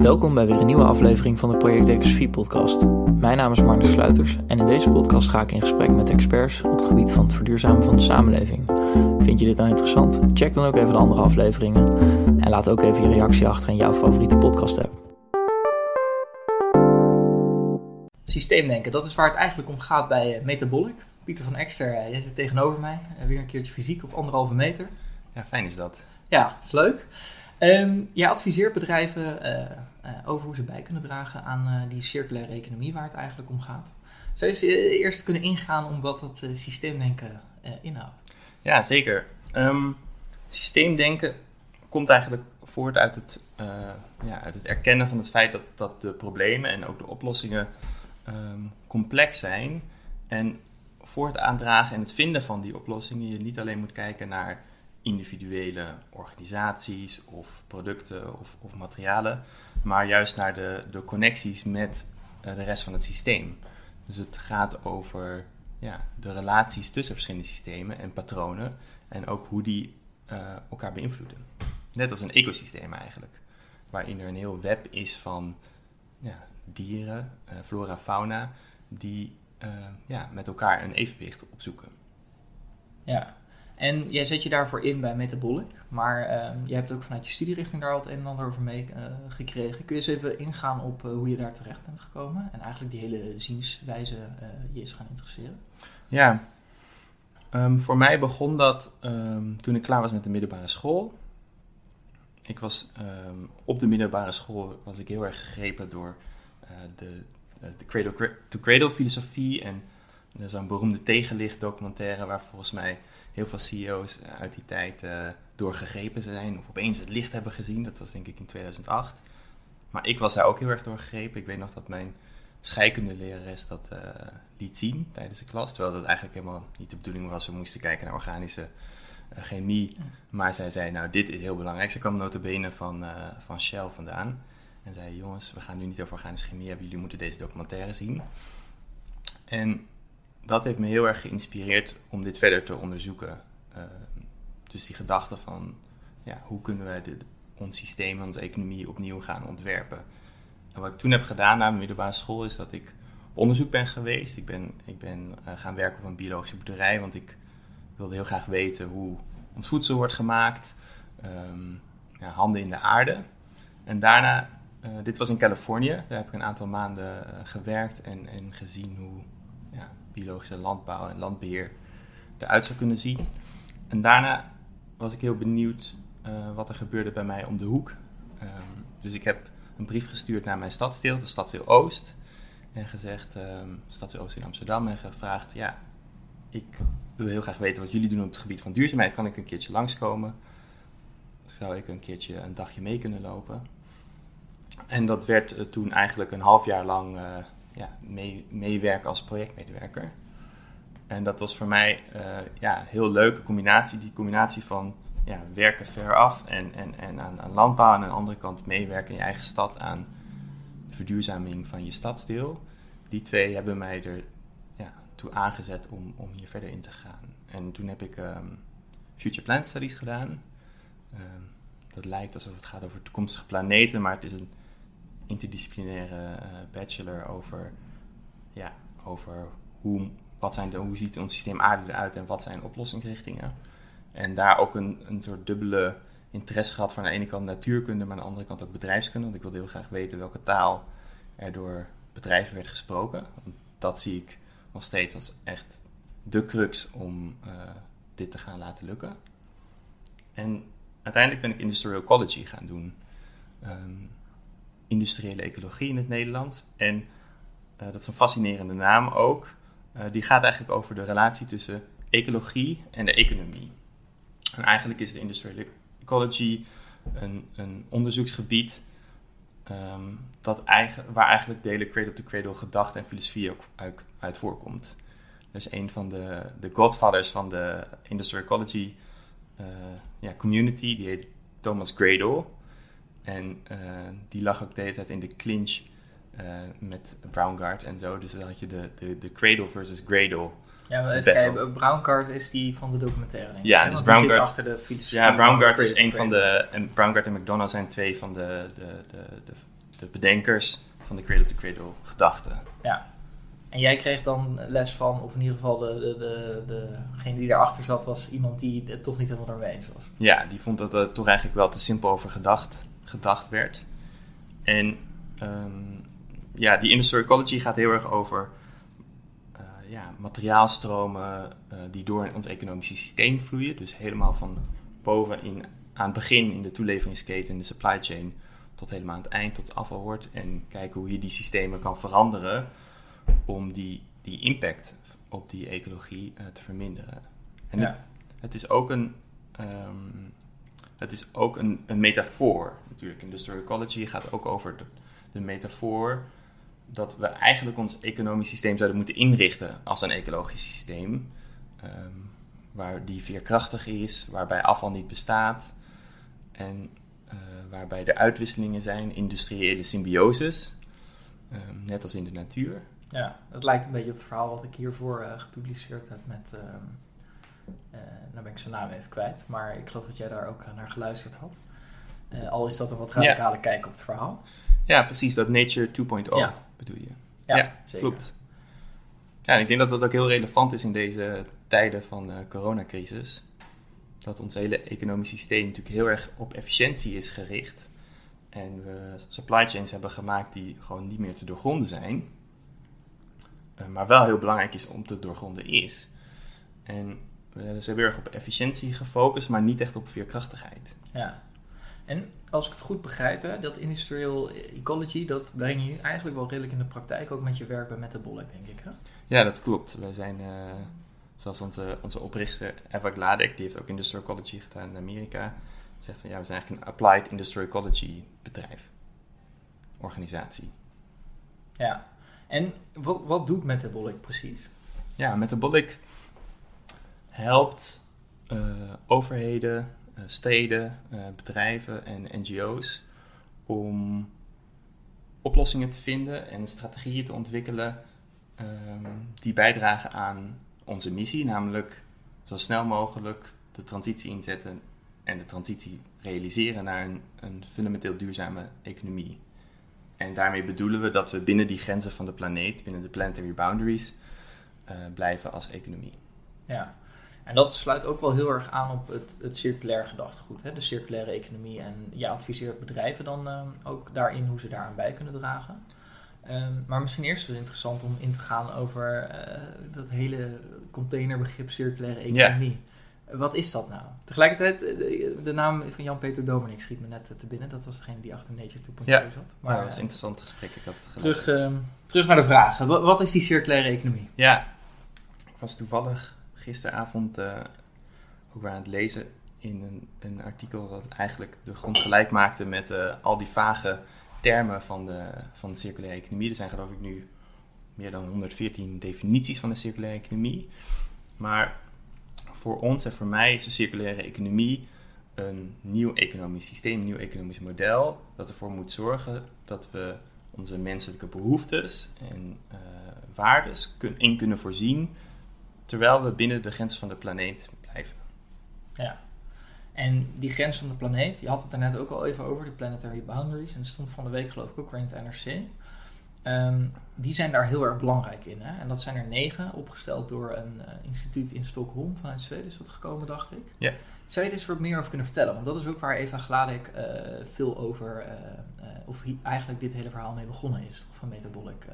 Welkom bij weer een nieuwe aflevering van de Project Ecosofie podcast. Mijn naam is Magnus Sluiters en in deze podcast ga ik in gesprek met experts op het gebied van het verduurzamen van de samenleving. Vind je dit nou interessant? Check dan ook even de andere afleveringen en laat ook even je reactie achter in jouw favoriete podcast app. Systeemdenken, dat is waar het eigenlijk om gaat bij uh, Metabolic. Pieter van Ekster, uh, jij zit tegenover mij. Uh, weer een keertje fysiek op anderhalve meter. Ja, fijn is dat. Ja, is leuk. Um, jij adviseert bedrijven over hoe ze bij kunnen dragen aan die circulaire economie waar het eigenlijk om gaat. Zou je eerst kunnen ingaan om wat dat systeemdenken inhoudt? Ja, zeker. Um, systeemdenken komt eigenlijk voort uit het, ja, uit het erkennen van het feit dat, dat de problemen en ook de oplossingen um, complex zijn. En voor het aandragen en het vinden van die oplossingen je niet alleen moet kijken naar individuele organisaties of producten of, of materialen, maar juist naar de, de connecties met uh, de rest van het systeem. Dus het gaat over ja, de relaties tussen verschillende systemen en patronen en ook hoe die uh, elkaar beïnvloeden. Net als een ecosysteem eigenlijk, waarin er een heel web is van ja, dieren, uh, flora, fauna, die ja, met elkaar een evenwicht opzoeken. Ja, en jij zet je daarvoor in bij Metabolic, maar uh, je hebt ook vanuit je studierichting daar al het een en ander over mee uh, gekregen. Kun je eens even ingaan op hoe je daar terecht bent gekomen en eigenlijk die hele zienswijze je is gaan interesseren? Ja, um, voor mij begon dat um, toen ik klaar was met de middelbare school. Ik was op de middelbare school was ik heel erg gegrepen door de, de cradle-to-cradle filosofie en zo'n beroemde tegenlicht documentaire waar volgens mij heel veel CEO's uit die tijd uh, door gegrepen zijn of opeens het licht hebben gezien. Dat was denk ik in 2008. Maar ik was daar ook heel erg door gegrepen. Ik weet nog dat mijn scheikundelerares dat uh, liet zien tijdens de klas. Terwijl dat eigenlijk helemaal niet de bedoeling was. We moesten kijken naar organische uh, chemie. Maar zij zei, nou dit is heel belangrijk. Ze kwam notabene van, uh, van Shell vandaan. En zei, jongens, we gaan nu niet over organische chemie hebben. Jullie moeten deze documentaire zien. En dat heeft me heel erg geïnspireerd om dit verder te onderzoeken. Uh, dus die gedachte van, ja, hoe kunnen we dit, ons systeem, onze economie opnieuw gaan ontwerpen. En wat ik toen heb gedaan na mijn middelbare school is dat ik onderzoek ben geweest. Ik ben, ik ben uh, gaan werken op een biologische boerderij, want ik wilde heel graag weten hoe ons voedsel wordt gemaakt. Um, ja, handen in de aarde. En daarna, uh, dit was in Californië, daar heb ik een aantal maanden uh, gewerkt en, en gezien hoe ja, biologische landbouw en landbeheer eruit zou kunnen zien. En daarna was ik heel benieuwd uh, wat er gebeurde bij mij om de hoek. Um, dus ik heb een brief gestuurd naar mijn stadsdeel, de stadsdeel Oost. En gezegd, um, stadsdeel Oost in Amsterdam, en gevraagd, ja, ik wil heel graag weten wat jullie doen op het gebied van duurzaamheid. Kan ik een keertje langskomen? Zou ik een keertje een dagje mee kunnen lopen? En dat werd uh, toen eigenlijk een half jaar lang uh, ja, mee, meewerken als projectmedewerker. En dat was voor mij uh, ja, heel leuke combinatie. Die combinatie van ja, werken ver af en, en, en aan, landbouw. En aan de andere kant meewerken in je eigen stad aan de verduurzaming van je stadsdeel. Die twee hebben mij er ja, toe aangezet om, om hier verder in te gaan. En toen heb ik um, Future Plant Studies gedaan. Um, dat lijkt alsof het gaat over toekomstige planeten, maar het is een interdisciplinaire uh, bachelor over, ja, over hoe, wat zijn de, hoe ziet ons systeem aarde eruit en wat zijn oplossingsrichtingen. En daar ook een, een soort dubbele interesse gehad van aan de ene kant natuurkunde, maar aan de andere kant ook bedrijfskunde. Want ik wilde heel graag weten welke taal er door bedrijven werd gesproken. Want dat zie ik nog steeds als echt de crux om uh, dit te gaan laten lukken. En uiteindelijk ben ik industrial ecology gaan doen. Um, industriële ecologie in het Nederlands. En uh, dat is een fascinerende naam ook. Uh, die gaat eigenlijk over de relatie tussen ecologie en de economie. En eigenlijk is de industrial ecology een, een onderzoeksgebied ehm, dat waar eigenlijk de hele cradle-to-cradle gedachte en filosofie ook uit, uit voorkomt. Dus een van de, de godfathers van de industrial ecology uh, ja, community, die heet Thomas Gradle. En uh, die lag ook de hele tijd in de clinch uh, met Brownguard en zo. Dus dan had je de, de, de Cradle versus Gradle. Ja, maar even kijken. Brownguard is die van de documentaire, denk ik. Ja, dus Brownguard... achter de Ja, Brownguard is een van de... En Brownguard en McDonough zijn twee van de, de, de, de, de bedenkers van de Cradle-to-Cradle gedachte. Ja. En jij kreeg dan les van, of in ieder geval de, de, de, degene die daarachter zat, was iemand die het toch niet helemaal daarmee eens was. Ja, die vond dat er toch eigenlijk wel te simpel over gedacht, gedacht werd. En um, ja, die industrial ecology gaat heel erg over uh, ja, materiaalstromen uh, die door ons economische systeem vloeien. Dus helemaal van boven in, aan het begin in de toeleveringsketen in de supply chain tot helemaal aan het eind, tot afval wordt. En kijken hoe je die systemen kan veranderen om die, die impact op die ecologie uh, te verminderen. En ja. het, het, is ook een, um, het is ook een, een metafoor natuurlijk. Industrial ecology gaat ook over de, metafoor dat we eigenlijk ons economisch systeem zouden moeten inrichten als een ecologisch systeem. Um, waar die veerkrachtig is, waarbij afval niet bestaat. En uh, waarbij er uitwisselingen zijn, industriële symbioses, um, net als in de natuur. Ja, het lijkt een beetje op het verhaal wat ik hiervoor uh, gepubliceerd heb met. Uh, nou ben ik zijn naam even kwijt, maar ik geloof dat jij daar ook naar geluisterd had. al is dat een wat radicale ja. kijk op het verhaal. Ja, precies, dat Nature 2.0 ja. bedoel je. Ja, ja zeker. klopt. Ja, en ik denk dat dat ook heel relevant is in deze tijden van de coronacrisis. Dat ons hele economisch systeem natuurlijk heel erg op efficiëntie is gericht. En we supply chains hebben gemaakt die gewoon niet meer te doorgronden zijn. Maar wel heel belangrijk is om te doorgronden is. En we zijn heel erg op efficiëntie gefocust, maar niet echt op veerkrachtigheid. Ja. En als ik het goed begrijp, hè, dat industrial ecology, dat breng je eigenlijk wel redelijk in de praktijk, ook met je werk bij Metabolic, denk ik. Hè? Ja, dat klopt. Wij zijn, uh, zoals onze, onze oprichter Eva Gladek, die heeft ook industrial ecology gedaan in Amerika, zegt van ja, we zijn eigenlijk een applied industrial ecology bedrijf, organisatie. Ja, en wat, wat doet Metabolic precies? Ja, Metabolic helpt uh, overheden, uh, steden, uh, bedrijven en NGO's om oplossingen te vinden en strategieën te ontwikkelen die bijdragen aan onze missie, namelijk zo snel mogelijk de transitie inzetten en de transitie realiseren naar een, een fundamenteel duurzame economie. En daarmee bedoelen we dat we binnen die grenzen van de planeet, binnen de planetary boundaries, blijven als economie. Ja, en dat sluit ook wel heel erg aan op het, het circulair gedachtegoed, hè? de circulaire economie. En je adviseert bedrijven dan uh, ook daarin hoe ze daaraan bij kunnen dragen. Um, maar misschien eerst wel interessant om in te gaan over uh, dat hele containerbegrip circulaire economie. Ja. Wat is dat nou? Tegelijkertijd, eh, de, de naam van Jan-Peter Dominik schiet me net te binnen. Dat was degene die achter Nature 2.0 ja. zat. Maar, ja, dat was een interessant gesprek. Ik had terug, uh, terug naar de vragen. Wat, wat, is die circulaire economie? Ja, ik was toevallig gisteravond uh, ook weer aan het lezen in een, een, artikel dat eigenlijk de grond gelijk maakte met uh, al die vage termen van de, van de circulaire economie. Er zijn geloof ik nu meer dan 114 definities van de circulaire economie. Maar voor ons en voor mij is de circulaire economie een nieuw economisch systeem, een nieuw economisch model dat ervoor moet zorgen dat we onze menselijke behoeftes en uh, waardes kun, in kunnen voorzien, terwijl we binnen de grens van de planeet blijven. Ja, en die grens van de planeet, je had het er net ook al even over, de planetary boundaries, en het stond van de week geloof ik ook weer in het NRC. Um, die zijn daar heel erg belangrijk in. Hè? En dat zijn er negen, opgesteld door een uh, instituut in Stockholm vanuit Zweden is dat gekomen, dacht ik. Ja. Zou je er eens wat meer over kunnen vertellen? Want dat is ook waar Eva Gladek uh, veel over, uh, of eigenlijk dit hele verhaal mee begonnen is, van Metabolic.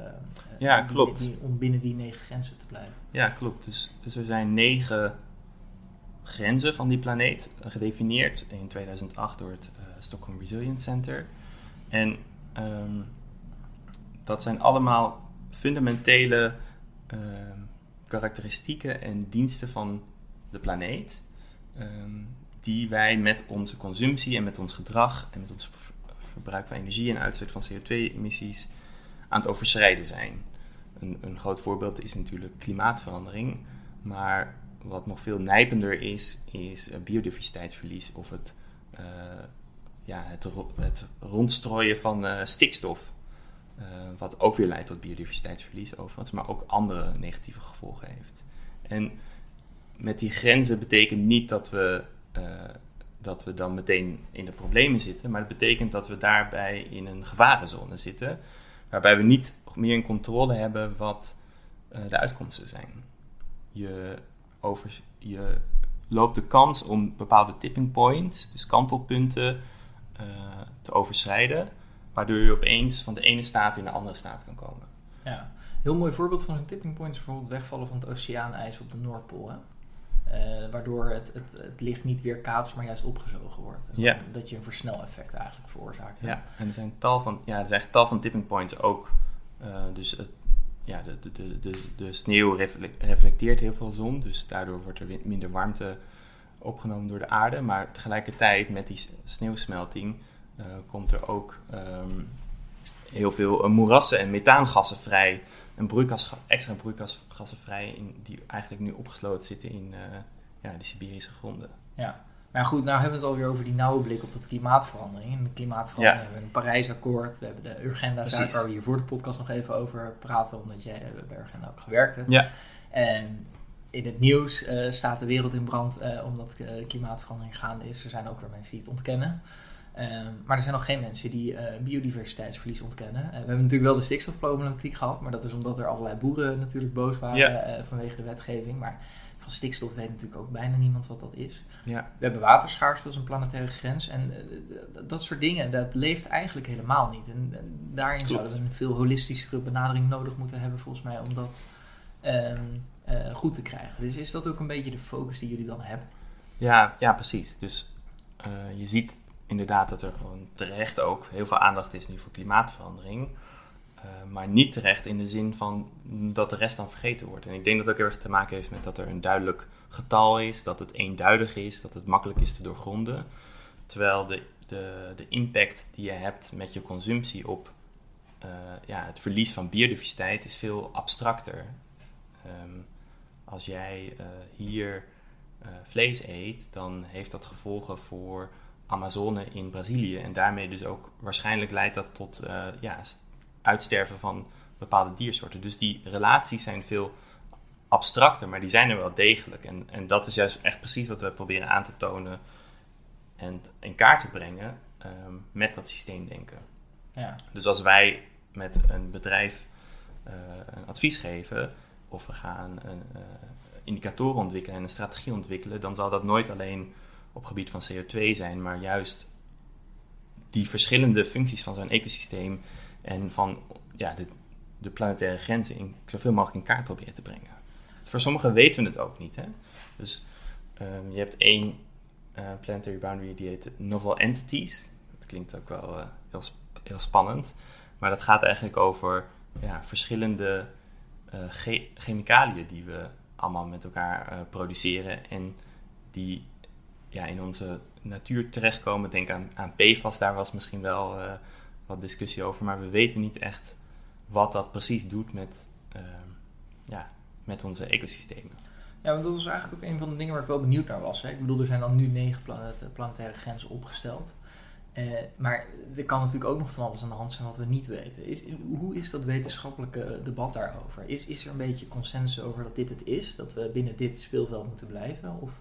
ja, klopt. Die, om binnen die negen grenzen te blijven. Ja, klopt. Dus, dus er zijn negen grenzen van die planeet gedefinieerd in 2008 door het Stockholm Resilience Center. En um, dat zijn allemaal fundamentele uh, karakteristieken en diensten van de planeet. Um, die wij met onze consumptie en met ons gedrag en met ons verbruik van energie en uitstoot van CO2-emissies aan het overschrijden zijn. Een, een groot voorbeeld is natuurlijk klimaatverandering, maar wat nog veel nijpender is, is biodiversiteitsverlies of het, uh, ja, het, rondstrooien van uh, stikstof. Uh, wat ook weer leidt tot biodiversiteitsverlies overigens, maar ook andere negatieve gevolgen heeft. En met die grenzen betekent niet dat we, dat we dan meteen in de problemen zitten, maar het betekent dat we daarbij in een gevarenzone zitten, waarbij we niet meer in controle hebben wat de uitkomsten zijn. Je over, je loopt de kans om bepaalde tipping points, dus kantelpunten, uh, te overschrijden, waardoor je opeens van de ene staat in de andere staat kan komen. Ja, heel mooi voorbeeld van een tipping point is bijvoorbeeld het wegvallen van het oceaanijs op de Noordpool. Hè? Uh, waardoor het, het, het licht niet weer kaatst, maar juist opgezogen wordt. Ja. Dat je een versneleffect eigenlijk veroorzaakt. Ja, en er zijn tal van, ja, er zijn tal van tipping points ook. Uh, dus het ja, de, de, de, de, sneeuw reflecteert heel veel zon, dus daardoor wordt er minder warmte opgenomen door de aarde. Maar tegelijkertijd met die sneeuwsmelting uh, komt er ook um, heel veel uh, moerassen en methaangassen vrij. En broeikas, extra broeikasgassen vrij, in, die eigenlijk nu opgesloten zitten in uh, ja, de Siberische gronden. Ja, maar goed, nou hebben we het alweer over die nauwe blik op dat klimaatverandering. En de klimaatverandering hebben we een Parijsakkoord, we hebben de Urgenda-zaak waar we hier voor de podcast nog even over praten, omdat jij bij Urgenda ook gewerkt hebt. Ja. En in het nieuws uh, staat de wereld in brand uh, omdat uh, klimaatverandering gaande is. Er zijn ook weer mensen die het ontkennen. Maar er zijn nog geen mensen die biodiversiteitsverlies ontkennen. we hebben natuurlijk wel de stikstofproblematiek gehad, maar dat is omdat er allerlei boeren natuurlijk boos waren Ja. vanwege de wetgeving. Maar van stikstof weet natuurlijk ook bijna niemand wat dat is. Ja. We hebben waterschaarste, is een planetaire grens. En dat soort dingen, dat leeft eigenlijk helemaal niet. En, en daarin Klopt. zouden we een veel holistischere benadering nodig moeten hebben, volgens mij, om dat um, uh, goed te krijgen. Dus is dat ook een beetje de focus die jullie dan hebben? Ja, ja precies. Dus je ziet inderdaad dat er gewoon terecht ook heel veel aandacht is nu voor klimaatverandering. Uh, maar niet terecht in de zin van dat de rest dan vergeten wordt. En ik denk dat dat ook heel erg te maken heeft met dat er een duidelijk getal is, dat het eenduidig is, dat het makkelijk is te doorgronden. Terwijl de, de, de impact die je hebt met je consumptie op uh, ja, het verlies van biodiversiteit is veel abstracter. Um, als jij uh, hier vlees eet, dan heeft dat gevolgen voor Amazone in Brazilië. En daarmee dus ook waarschijnlijk leidt dat tot ja, uitsterven van bepaalde diersoorten. Dus die relaties zijn veel abstracter, maar die zijn er wel degelijk. En, en dat is juist echt precies wat we proberen aan te tonen en in kaart te brengen um, met dat systeemdenken. Ja. Dus als wij met een bedrijf uh, een advies geven of we gaan een, uh, indicatoren ontwikkelen en een strategie ontwikkelen, dan zal dat nooit alleen op gebied van CO2 zijn, maar juist die verschillende functies van zo'n ecosysteem en van ja, de, de planetaire grenzen in, zoveel mogelijk in kaart proberen te brengen. Voor sommigen weten we het ook niet. Hè? Dus um, je hebt één uh, planetary boundary die heet novel entities. Dat klinkt ook wel uh, heel, sp heel, spannend. Maar dat gaat eigenlijk over ja, verschillende che chemicaliën die we allemaal met elkaar produceren en die ja, in onze natuur terechtkomen. Denk aan, aan PFAS, daar was misschien wel wat discussie over, maar we weten niet echt wat dat precies doet met, uh, ja, met onze ecosystemen. Ja, want dat was eigenlijk ook een van de dingen waar ik wel benieuwd naar was. Hè. Ik bedoel, er zijn dan nu negen planet, planetaire grenzen opgesteld. Uh, maar er kan natuurlijk ook nog van alles aan de hand zijn wat we niet weten. Is, hoe is dat wetenschappelijke debat daarover? Is, is er een beetje consensus over dat dit het is? Dat we binnen dit speelveld moeten blijven? Of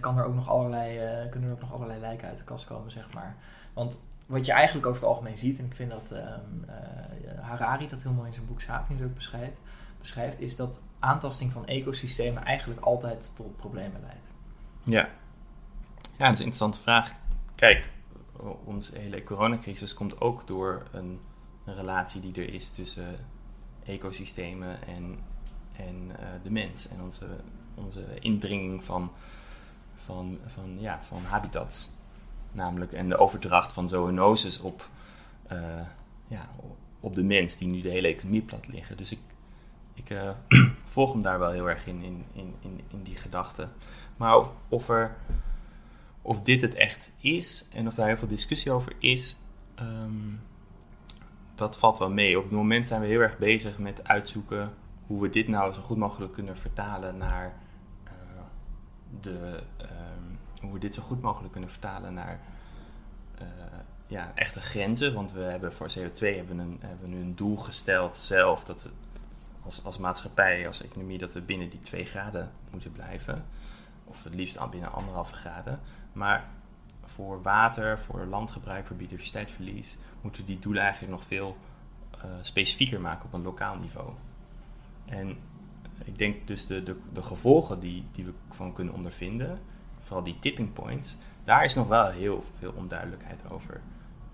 kan er ook nog allerlei, uh, kunnen er ook nog allerlei lijken uit de kast komen, zeg maar? Want wat je eigenlijk over het algemeen ziet, en ik vind dat um, uh, Harari dat heel mooi in zijn boek Sapiens ook beschrijft, beschrijft, is dat aantasting van ecosystemen eigenlijk altijd tot problemen leidt. Ja, ja dat is een interessante vraag. Kijk, onze hele coronacrisis komt ook door een, relatie die er is tussen ecosystemen en, en de mens en onze, onze indringing van, van, van, ja, van habitats namelijk en de overdracht van zoonoses op, uh, ja, op de mens, die nu de hele economie plat liggen. Dus ik, ik uh, volg hem daar wel heel erg in, in, in, in die gedachte. Maar of, of, er, of dit het echt is en of daar heel veel discussie over is, ehm, dat valt wel mee. Op het moment zijn we heel erg bezig met uitzoeken hoe we dit nou zo goed mogelijk kunnen vertalen naar de. Um, hoe we dit zo goed mogelijk kunnen vertalen naar uh, ja, echte grenzen. Want we hebben voor CO2 hebben een, hebben nu een doel gesteld zelf dat we als, als maatschappij, als economie, dat we binnen die 2 graden moeten blijven. Of het liefst binnen anderhalve graden. Maar voor water, voor landgebruik, voor biodiversiteitsverlies, moeten we die doelen eigenlijk nog veel uh, specifieker maken op een lokaal niveau. En ik denk dus de, de, de gevolgen die, die we van kunnen ondervinden, vooral die tipping points, daar is nog wel heel veel onduidelijkheid over.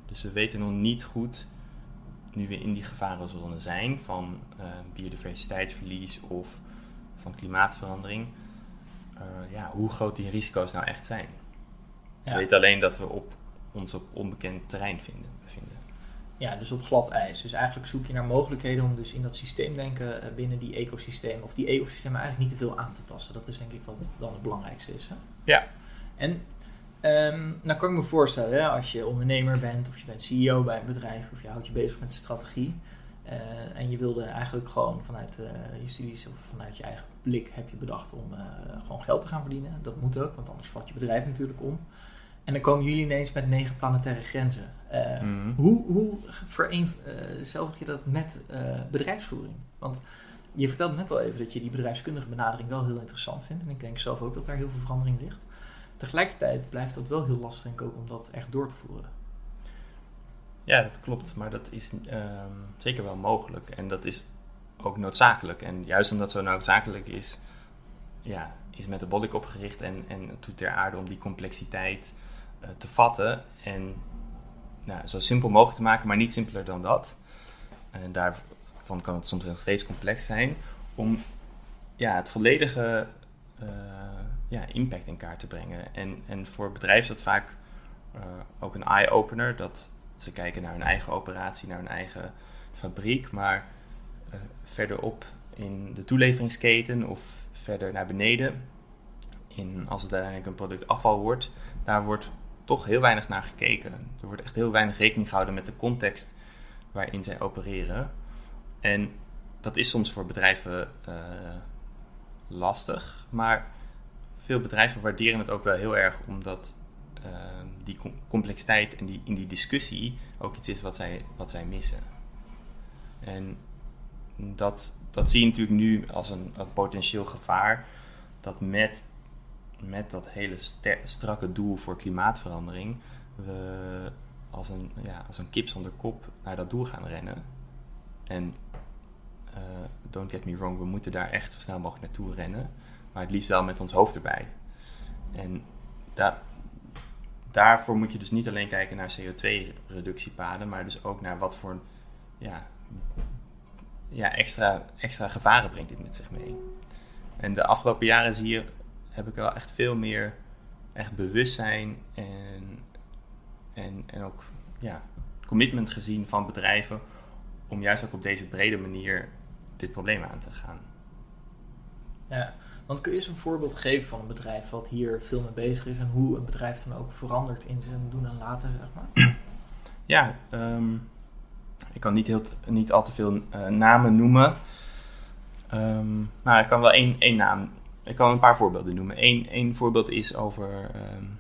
Dus we weten nog niet goed, nu we in die gevarenzone zijn van uh, biodiversiteitsverlies of van klimaatverandering, uh, ja, hoe groot die risico's nou echt zijn. Ja. We weten alleen dat we op, ons op onbekend terrein vinden, bevinden. Ja, dus op glad ijs. Dus eigenlijk zoek je naar mogelijkheden om dus in dat systeemdenken uh, binnen die ecosystemen, of die ecosystemen eigenlijk niet te veel aan te tasten. Dat is denk ik wat dan het belangrijkste is. Hè? Ja. En um, nou kan ik me voorstellen, hè, als je ondernemer bent of je bent CEO bij een bedrijf of je houdt je bezig met strategie. Uh, en je wilde eigenlijk gewoon vanuit uh, je studies of vanuit je eigen blik heb je bedacht om uh, gewoon geld te gaan verdienen. Dat moet ook, want anders valt je bedrijf natuurlijk om. En dan komen jullie ineens met negen planetaire grenzen. Uh, mm. Hoe, hoe vereenzelvig je dat met bedrijfsvoering? Want je vertelde net al even dat je die bedrijfskundige benadering wel heel interessant vindt. En ik denk zelf ook dat daar heel veel verandering ligt. Tegelijkertijd blijft dat wel heel lastig denk ik, ook om dat echt door te voeren. Ja, dat klopt. Maar dat is um, zeker wel mogelijk. En dat is ook noodzakelijk. En juist omdat het zo noodzakelijk is, ja, is Metabolic opgericht en, en doet ter aarde om die complexiteit te vatten. En nou, zo simpel mogelijk te maken, maar niet simpeler dan dat. En daarvan kan het soms nog steeds complex zijn. Om ja, het volledige uh, ja, impact in kaart te brengen. En, en voor bedrijven is dat vaak uh, ook een eye-opener. Dat ze kijken naar hun eigen operatie, naar hun eigen fabriek. Maar verderop in de toeleveringsketen of verder naar beneden, in, als het uiteindelijk een product afval wordt, daar wordt toch heel weinig naar gekeken. Er wordt echt heel weinig rekening gehouden met de context waarin zij opereren. En dat is soms voor bedrijven uh, lastig, maar veel bedrijven waarderen het ook wel heel erg omdat uh, die complexiteit en die, in die discussie ook iets is wat zij, wat zij missen. En dat, dat zie je natuurlijk nu als een, een potentieel gevaar. Dat met, met dat hele strakke doel voor klimaatverandering we als een, ja, als een kip zonder kop naar dat doel gaan rennen. En uh, don't get me wrong, we moeten daar echt zo snel mogelijk naartoe rennen. Maar het liefst wel met ons hoofd erbij. En da daarvoor moet je dus niet alleen kijken naar CO2-reductiepaden, maar dus ook naar wat voor ja, ja, extra, extra gevaren brengt dit met zich mee. En de afgelopen jaren zie je, heb ik wel echt veel meer echt bewustzijn en, en, en ook ja, commitment gezien van bedrijven om juist ook op deze brede manier dit probleem aan te gaan. Ja, want kun je eens een voorbeeld geven van een bedrijf wat hier veel mee bezig is en hoe een bedrijf dan ook verandert in zijn doen en laten, zeg maar? Ja, um, ik kan niet, heel niet al te veel uh, namen noemen. Um, maar ik kan wel één, één naam. Ik kan een paar voorbeelden noemen. Eén, één voorbeeld is over um,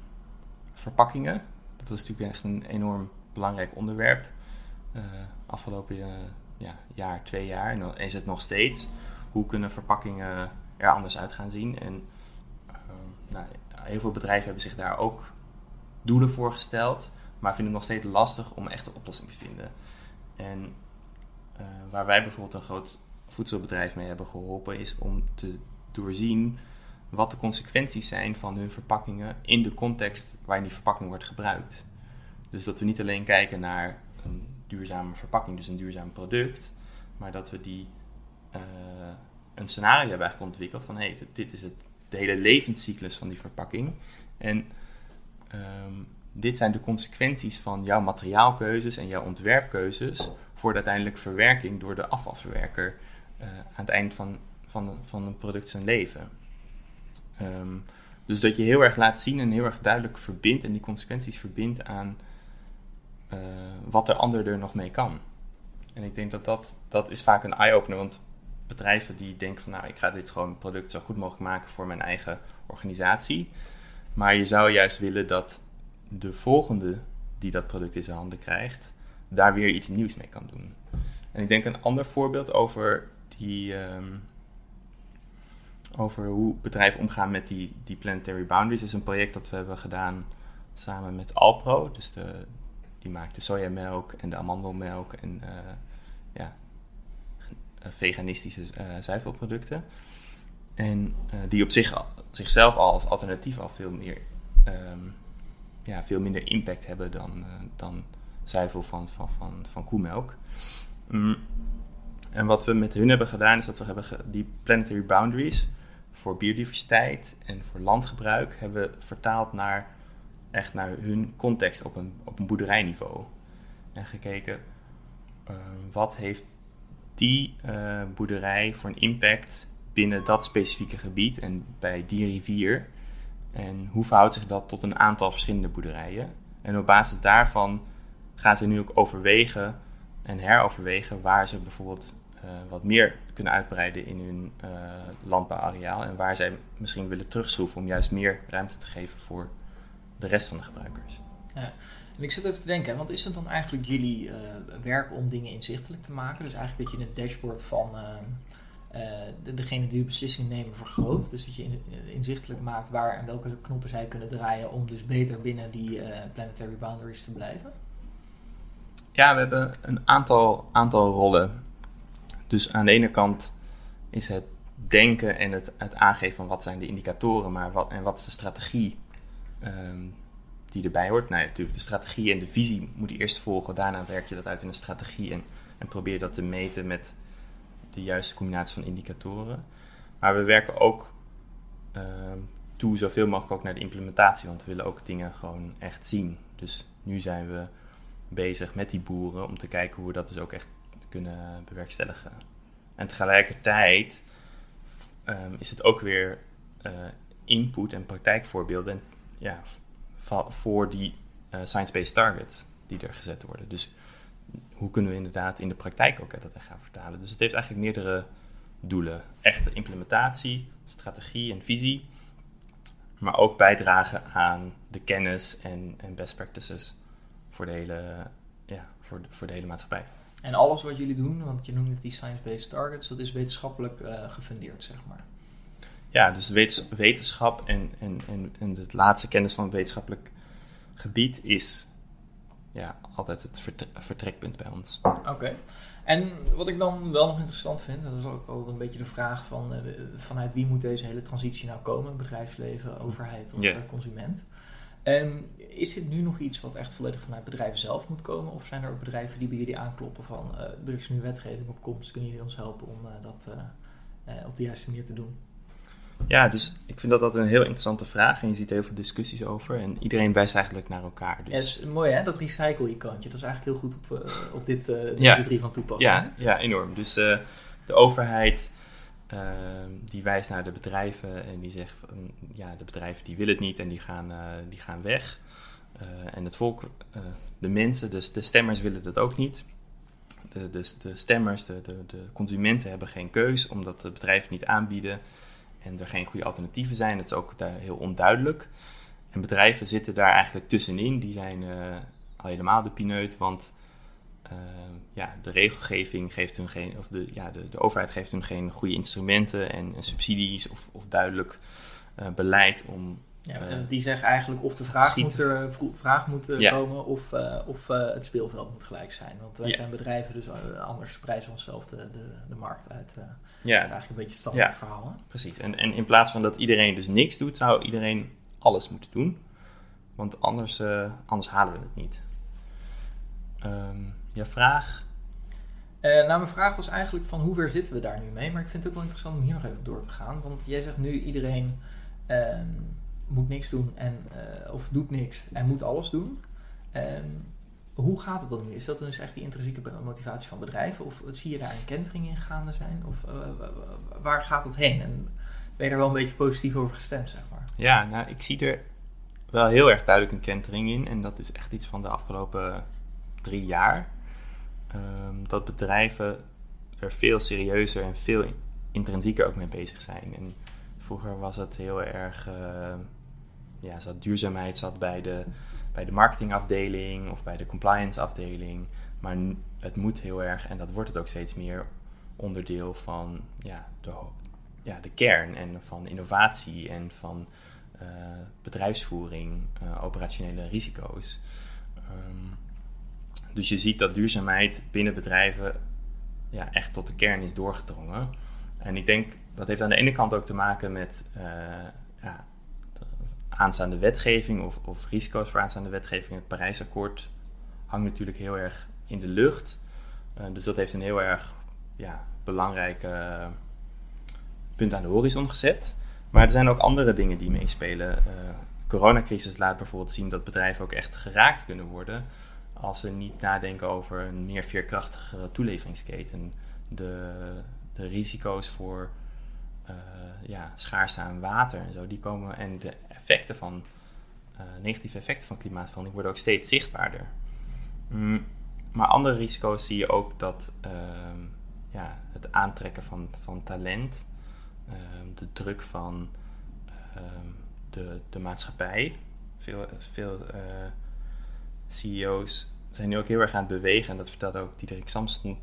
verpakkingen. Dat was natuurlijk echt een enorm belangrijk onderwerp. Uh, afgelopen uh, ja, jaar, twee jaar. En dan is het nog steeds. Hoe kunnen verpakkingen er anders uit gaan zien? En nou, heel veel bedrijven hebben zich daar ook doelen voor gesteld. Maar vinden het nog steeds lastig om echt een oplossing te vinden. En uh, waar wij bijvoorbeeld een groot voedselbedrijf mee hebben geholpen, is om te doorzien wat de consequenties zijn van hun verpakkingen in de context waarin die verpakking wordt gebruikt. Dus dat we niet alleen kijken naar een duurzame verpakking, dus een duurzaam product, maar dat we die uh, een scenario hebben ontwikkeld van hé, hey, dit is het, de hele levenscyclus van die verpakking. En um, dit zijn de consequenties van jouw materiaalkeuzes en jouw ontwerpkeuzes voor de uiteindelijke verwerking door de afvalverwerker uh, aan het eind van, van, van een product zijn leven. Um, dus dat je heel erg laat zien en heel erg duidelijk verbindt en die consequenties verbindt aan uh, wat de ander er nog mee kan. En ik denk dat dat, dat is vaak een eye-opener, want bedrijven die denken van nou ik ga dit gewoon product zo goed mogelijk maken voor mijn eigen organisatie. Maar je zou juist willen dat de volgende die dat product in zijn handen krijgt, daar weer iets nieuws mee kan doen. En ik denk een ander voorbeeld over die. Um, over hoe bedrijven omgaan met die, die planetary boundaries is een project dat we hebben gedaan samen met Alpro. Dus de, die maakt de sojamelk en de amandelmelk en uh, ja, veganistische uh, zuivelproducten. En die op zich, zichzelf al als alternatief al veel meer um, ja, veel minder impact hebben dan, dan zuivel van, van, van, van koemelk. Mm. En wat we met hun hebben gedaan, is dat we hebben die planetary boundaries voor biodiversiteit en voor landgebruik hebben vertaald naar echt naar hun context op een, op een boerderijniveau. En gekeken uh, wat heeft die uh, boerderij voor een impact binnen dat specifieke gebied en bij die rivier. En hoe verhoudt zich dat tot een aantal verschillende boerderijen? En op basis daarvan gaan ze nu ook overwegen en heroverwegen waar ze bijvoorbeeld uh, wat meer kunnen uitbreiden in hun uh, landbouwareaal en waar zij misschien willen terugschroeven om juist meer ruimte te geven voor de rest van de gebruikers. Ja. En ik zit even te denken, want is het dan eigenlijk jullie uh, werk om dingen inzichtelijk te maken? Dus eigenlijk dat je het dashboard van uh, de, degene die de beslissingen nemen vergroot. Dus dat je in, inzichtelijk maakt waar en welke knoppen zij kunnen draaien om dus beter binnen die planetary boundaries te blijven? Ja, we hebben een aantal, aantal rollen. Dus aan de ene kant is het denken en het, het aangeven van wat zijn de indicatoren maar wat, en wat is de strategie um, die erbij hoort. Nou ja, natuurlijk, de strategie en de visie moet je eerst volgen. Daarna werk je dat uit in een strategie en, en probeer dat te meten met de juiste combinatie van indicatoren. Maar we werken ook uh, toe zoveel mogelijk ook naar de implementatie, want we willen ook dingen gewoon echt zien. Dus nu zijn we bezig met die boeren om te kijken hoe we dat dus ook echt bewerkstelligen. En tegelijkertijd um, is het ook weer uh, input en praktijkvoorbeelden en, ja, voor die uh, science-based targets die er gezet worden. Dus hoe kunnen we inderdaad in de praktijk ook dat gaan vertalen? Dus het heeft eigenlijk meerdere doelen. Echte implementatie, strategie en visie. Maar ook bijdragen aan de kennis en, en best practices ja, voor de, voor de hele maatschappij. En alles wat jullie doen, want je noemt het die science-based targets, dat is wetenschappelijk uh, gefundeerd, zeg maar. Ja, dus wetenschap en, en, en, en het laatste kennis van het wetenschappelijk gebied is ja, altijd het vertrekpunt bij ons. Oké. En wat ik dan wel nog interessant vind, dat is ook wel een beetje de vraag van uh, vanuit wie moet deze hele transitie nou komen? Bedrijfsleven, overheid of yeah. consument? Um, is dit nu nog iets wat echt volledig vanuit bedrijven zelf moet komen? Of zijn er ook bedrijven die bij jullie aankloppen van uh, er is nu wetgeving op komst, kunnen jullie ons helpen om uh, dat op de juiste manier te doen? Ja, dus ik vind dat dat een heel interessante vraag en je ziet heel veel discussies over en iedereen wijst eigenlijk naar elkaar. Dus... Ja, is mooi hè, dat recycle-icoontje, dat is eigenlijk heel goed op, op dit, ja. drie van toepassing. Ja, ja enorm. Dus de overheid ehm, die wijst naar de bedrijven en die zegt van ja, de bedrijven die willen het niet en die gaan, die gaan weg. en het volk, de mensen, dus de stemmers willen dat ook niet. De, de, de stemmers, de, de, de consumenten hebben geen keus omdat de bedrijven niet aanbieden en er geen goede alternatieven zijn. Dat is ook heel onduidelijk. En bedrijven zitten daar eigenlijk tussenin. Die zijn al helemaal de pineut, want uh, ja, de regelgeving geeft hun geen, of de, ja, de, de overheid geeft hun geen goede instrumenten en, en subsidies of, of duidelijk uh, beleid om. Ja, die zeggen eigenlijk of de vraag moet, er, vraag moet ja. komen of, of het speelveld moet gelijk zijn. Want wij ja. zijn bedrijven, dus anders prijzen we onszelf de, de, de markt uit. Ja. Dat is eigenlijk een beetje standaard verhaal. Hè? Precies. En, en in plaats van dat iedereen dus niks doet, zou iedereen alles moeten doen. Want anders, anders halen we het niet. Um, ja, vraag? Uh, nou, mijn vraag was eigenlijk van hoe ver zitten we daar nu mee? Maar ik vind het ook wel interessant om hier nog even door te gaan. Want jij zegt nu iedereen uh, moet niks doen en, uh, of doet niks en moet alles doen. Ehm, hoe gaat het dan nu? Is dat dus echt die intrinsieke motivatie van bedrijven? Of zie je daar een kentering in gaande zijn? Of uh, waar gaat het heen? En ben je er wel een beetje positief over gestemd, zeg maar. Ja, nou, ik zie er wel heel erg duidelijk een kentering in. En dat is echt iets van de afgelopen drie jaar. Ehm, dat bedrijven er veel serieuzer en veel intrinsieker ook mee bezig zijn. En vroeger was het heel erg, uh, ja, zat duurzaamheid zat bij de, bij de marketingafdeling of bij de compliance afdeling. Maar het moet heel erg, en dat wordt het ook steeds meer, onderdeel van ja, de, ja, de kern en van innovatie en van uh, bedrijfsvoering, uh, operationele risico's. Um, dus je ziet dat duurzaamheid binnen bedrijven ja, echt tot de kern is doorgedrongen. En ik denk dat heeft aan de ene kant ook te maken met uh, ja, aanstaande wetgeving of, of, risico's voor aanstaande wetgeving. Het Parijsakkoord hangt natuurlijk heel erg in de lucht. Uh, dus dat heeft een heel erg ja, belangrijk uh, punt aan de horizon gezet. Maar er zijn ook andere dingen die meespelen. De coronacrisis laat bijvoorbeeld zien dat bedrijven ook echt geraakt kunnen worden als ze niet nadenken over een meer veerkrachtige toeleveringsketen. De, de risico's voor uh, ja, schaarste aan water en zo, die komen en de effecten van uh, negatieve effecten van klimaatverandering worden ook steeds zichtbaarder. Mm, maar andere risico's zie je ook dat uh, ja, het aantrekken van, van talent, ehm, de druk van ehm, de, de maatschappij, veel, veel eh, CEO's zijn nu ook heel erg aan het bewegen. En dat vertelde ook Diederik Samson.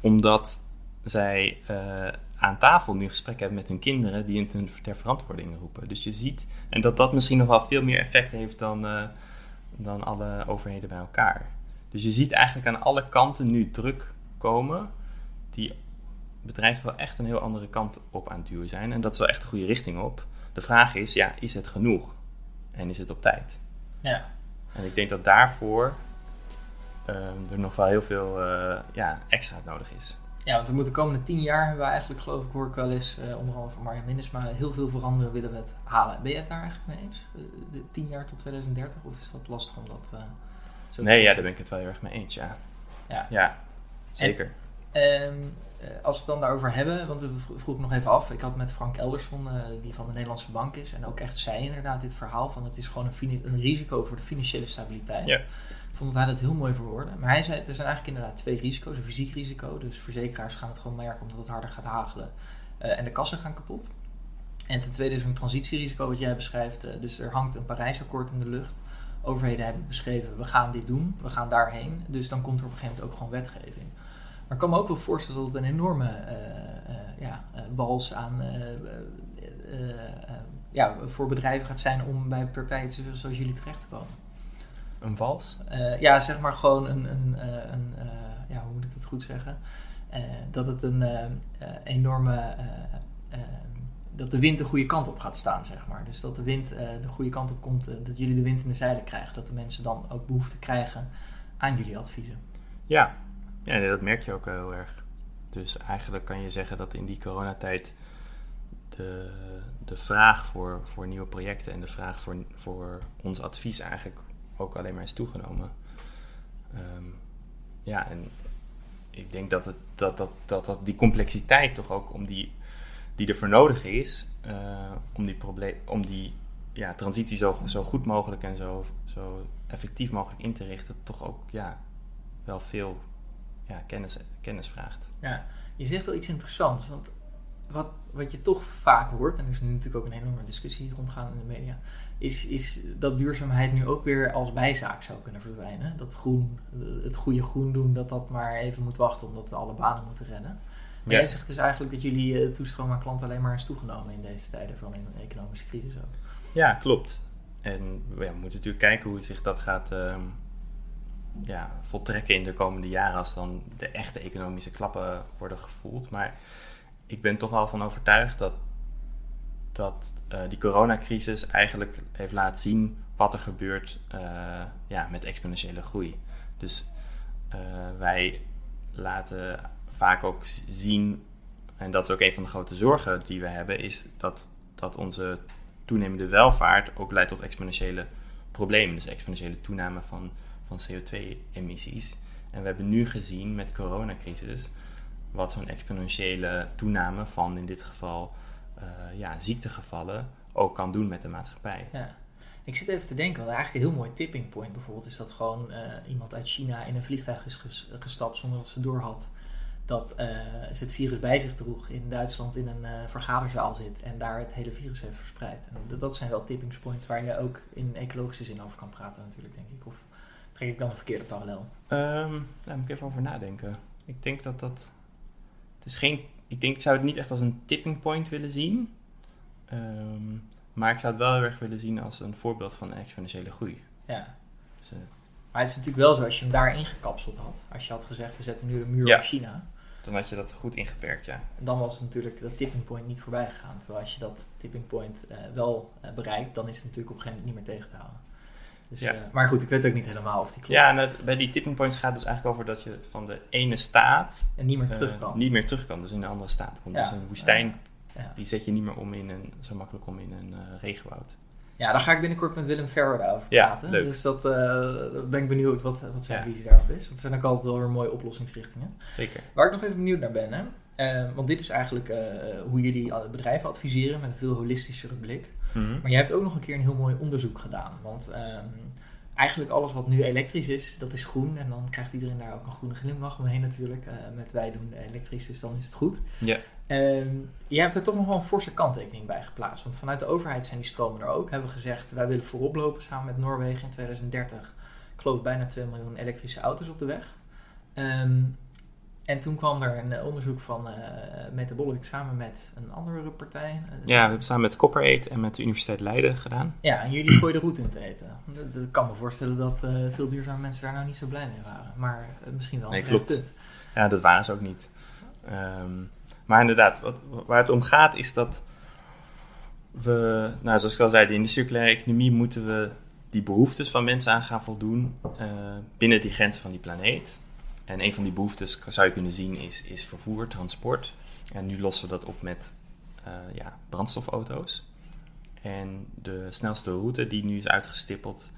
Omdat zij uh, aan tafel nu gesprek hebben met hun kinderen die hun ter verantwoording roepen. Dus je ziet, en dat dat misschien nog wel veel meer effect heeft dan, uh, dan alle overheden bij elkaar. Dus je ziet eigenlijk aan alle kanten nu druk komen die bedrijven wel echt een heel andere kant op aan het duwen zijn. En dat is wel echt de goede richting op. De vraag is, ja, is het genoeg? En is het op tijd? Ja. En ik denk dat daarvoor uh, er nog wel heel veel uh, ja, extra nodig is. Ja, want we moeten de komende tien jaar hebben we eigenlijk, geloof ik, hoor ik wel eens, uh, onder andere van Marjan Minnesma, heel veel veranderen willen we het halen. Ben je het daar eigenlijk mee eens? de tien jaar tot 2030? Of is dat lastig om dat zo Nee, ja, daar ben ik het wel heel erg mee eens, ja. Ja, ja zeker. En, als we het dan daarover hebben, want we vroeg nog even af. Ik had met Frank Elderson, uh, die van de Nederlandse Bank is, en ook echt zei inderdaad dit verhaal van het is gewoon een, een risico voor de financiële stabiliteit. Ja. Ik vond dat hij dat heel mooi verwoordde. Maar hij zei, er zijn eigenlijk inderdaad twee risico's. Een fysiek risico, dus verzekeraars gaan het gewoon merken omdat het harder gaat hagelen. Uh, en de kassen gaan kapot. En ten tweede is een transitierisico wat jij beschrijft. Uh, dus er hangt een Parijsakkoord in de lucht. Overheden hebben beschreven, we gaan dit doen, we gaan daarheen. Dus dan komt er op een gegeven moment ook gewoon wetgeving. Maar ik kan me ook wel voorstellen dat het een enorme uh, ja, wals aan ja, voor bedrijven gaat zijn om bij partijen zoals jullie terecht te komen. Een vals? Uh, ja, zeg maar gewoon een, een, een uh, ja, hoe moet ik dat goed zeggen? dat het een enorme, dat de wind de goede kant op gaat staan, zeg maar. Dus dat de wind de goede kant op komt, dat jullie de wind in de zeilen krijgen. Dat de mensen dan ook behoefte krijgen aan jullie adviezen. Ja, ja dat merk je ook heel erg. Dus eigenlijk kan je zeggen dat in die coronatijd de, de vraag voor, voor nieuwe projecten en de vraag voor, voor ons advies eigenlijk ook alleen maar is toegenomen. Um, ja, en ik denk dat, het, dat, dat, dat, dat die complexiteit toch ook om die, die er voor nodig is, uh, om die, probleem, om die ja, transitie zo, zo goed mogelijk en zo, zo effectief mogelijk in te richten, toch ook ja, wel veel ja, kennis, kennis vraagt. Ja, je zegt wel iets interessants, want wat, wat je toch vaak hoort, en er is nu natuurlijk ook een enorme discussie rondgaan in de media, is, is dat duurzaamheid nu ook weer als bijzaak zou kunnen verdwijnen. Dat groen, het goede groen doen, dat dat maar even moet wachten omdat we alle banen moeten redden. Maar ja. jij zegt dus eigenlijk dat jullie uh, toestroom aan klanten alleen maar is toegenomen in deze tijden van een economische crisis ook. Ja, klopt. En ja, we moeten natuurlijk kijken hoe zich dat gaat uh, ja, voltrekken in de komende jaren als dan de echte economische klappen worden gevoeld. Maar ik ben toch wel van overtuigd dat, dat uh, die coronacrisis eigenlijk heeft laten zien wat er gebeurt uh, ja, met exponentiële groei. Dus uh, wij laten vaak ook zien, en dat is ook een van de grote zorgen die we hebben, is dat, dat onze toenemende welvaart ook leidt tot exponentiële problemen. Dus exponentiële toename van, van CO2-emissies. En we hebben nu gezien met de coronacrisis wat zo'n exponentiële toename van in dit geval ja, ziektegevallen ook kan doen met de maatschappij. Ja. Ik zit even te denken, wat eigenlijk een heel mooi tipping point bijvoorbeeld is dat gewoon iemand uit China in een vliegtuig is gestapt zonder dat ze door had dat uh, ze het virus bij zich droeg in Duitsland in een vergaderzaal zit en daar het hele virus heeft verspreid. En dat zijn wel tipping waar je ook in ecologische zin over kan praten natuurlijk, denk ik. Of trek ik dan een verkeerde parallel? Um, daar moet ik even over nadenken. Ik denk dat dat... Het is geen... Ik denk, ik zou het niet echt als een tipping point willen zien. Um, maar ik zou het wel heel erg willen zien als een voorbeeld van exponentiële groei. Ja. Dus, uh, maar het is natuurlijk wel zo, als je hem daar ingekapseld had. Als je had gezegd, we zetten nu een muur op China. Dan had je dat goed ingeperkt, ja. Dan was het natuurlijk dat tipping point niet voorbij gegaan. Terwijl als je dat tipping point uh, wel uh, bereikt, dan is het natuurlijk op een gegeven moment niet meer tegen te houden. Dus, ja. uh, maar goed, ik weet ook niet helemaal of die klopt. Ja, en het, bij die tipping points gaat het dus eigenlijk over dat je van de ene staat... En niet meer terug kan. Niet meer terug kan, dus in een andere staat komt. Ja. Dus een woestijn, ja. die zet je niet meer om in een, zo makkelijk om in een regenwoud. Ja, daar ga ik binnenkort met Willem Ferrer over ja, praten. Leuk. Dus dat uh, ben ik benieuwd wat, wat zijn visie daarop is. Dat zijn ook altijd wel weer mooie oplossingsrichtingen. Zeker. Waar ik nog even benieuwd naar ben, hè? Uh, want dit is eigenlijk uh, hoe jullie bedrijven adviseren met een veel holistischere blik. -hmm. Maar jij hebt ook nog een keer een heel mooi onderzoek gedaan. Want um, eigenlijk alles wat nu elektrisch is, dat is groen. En dan krijgt iedereen daar ook een groene glimlach omheen natuurlijk. met wij doen elektrisch, dus dan is het goed. Ja. Um, jij hebt er toch nog wel een forse kanttekening bij geplaatst. Want vanuit de overheid zijn die stromen er ook. Hebben we gezegd, wij willen voorop lopen samen met Noorwegen in 2030. Ik geloof bijna 2 miljoen elektrische auto's op de weg. Um, en toen kwam er een onderzoek van uh, Metabolic samen met een andere partij. Ja, we hebben samen met Copper Eat en met de Universiteit Leiden gedaan. Ja, en jullie gooien de route in te eten. Dat, kan me voorstellen dat uh, veel duurzame mensen daar nou niet zo blij mee waren. Maar uh, misschien wel een nee, klopt. punt. Ja, dat waren ze ook niet. Um, maar inderdaad, wat, waar het om gaat is dat we, nou, zoals ik al zei, in de circulaire economie moeten we die behoeftes van mensen aan gaan voldoen binnen die grenzen van die planeet. En een van die behoeftes, zou je kunnen zien, is, is vervoer, transport. En nu lossen we dat op met uh, ja, brandstofauto's. En de snelste route die nu is uitgestippeld,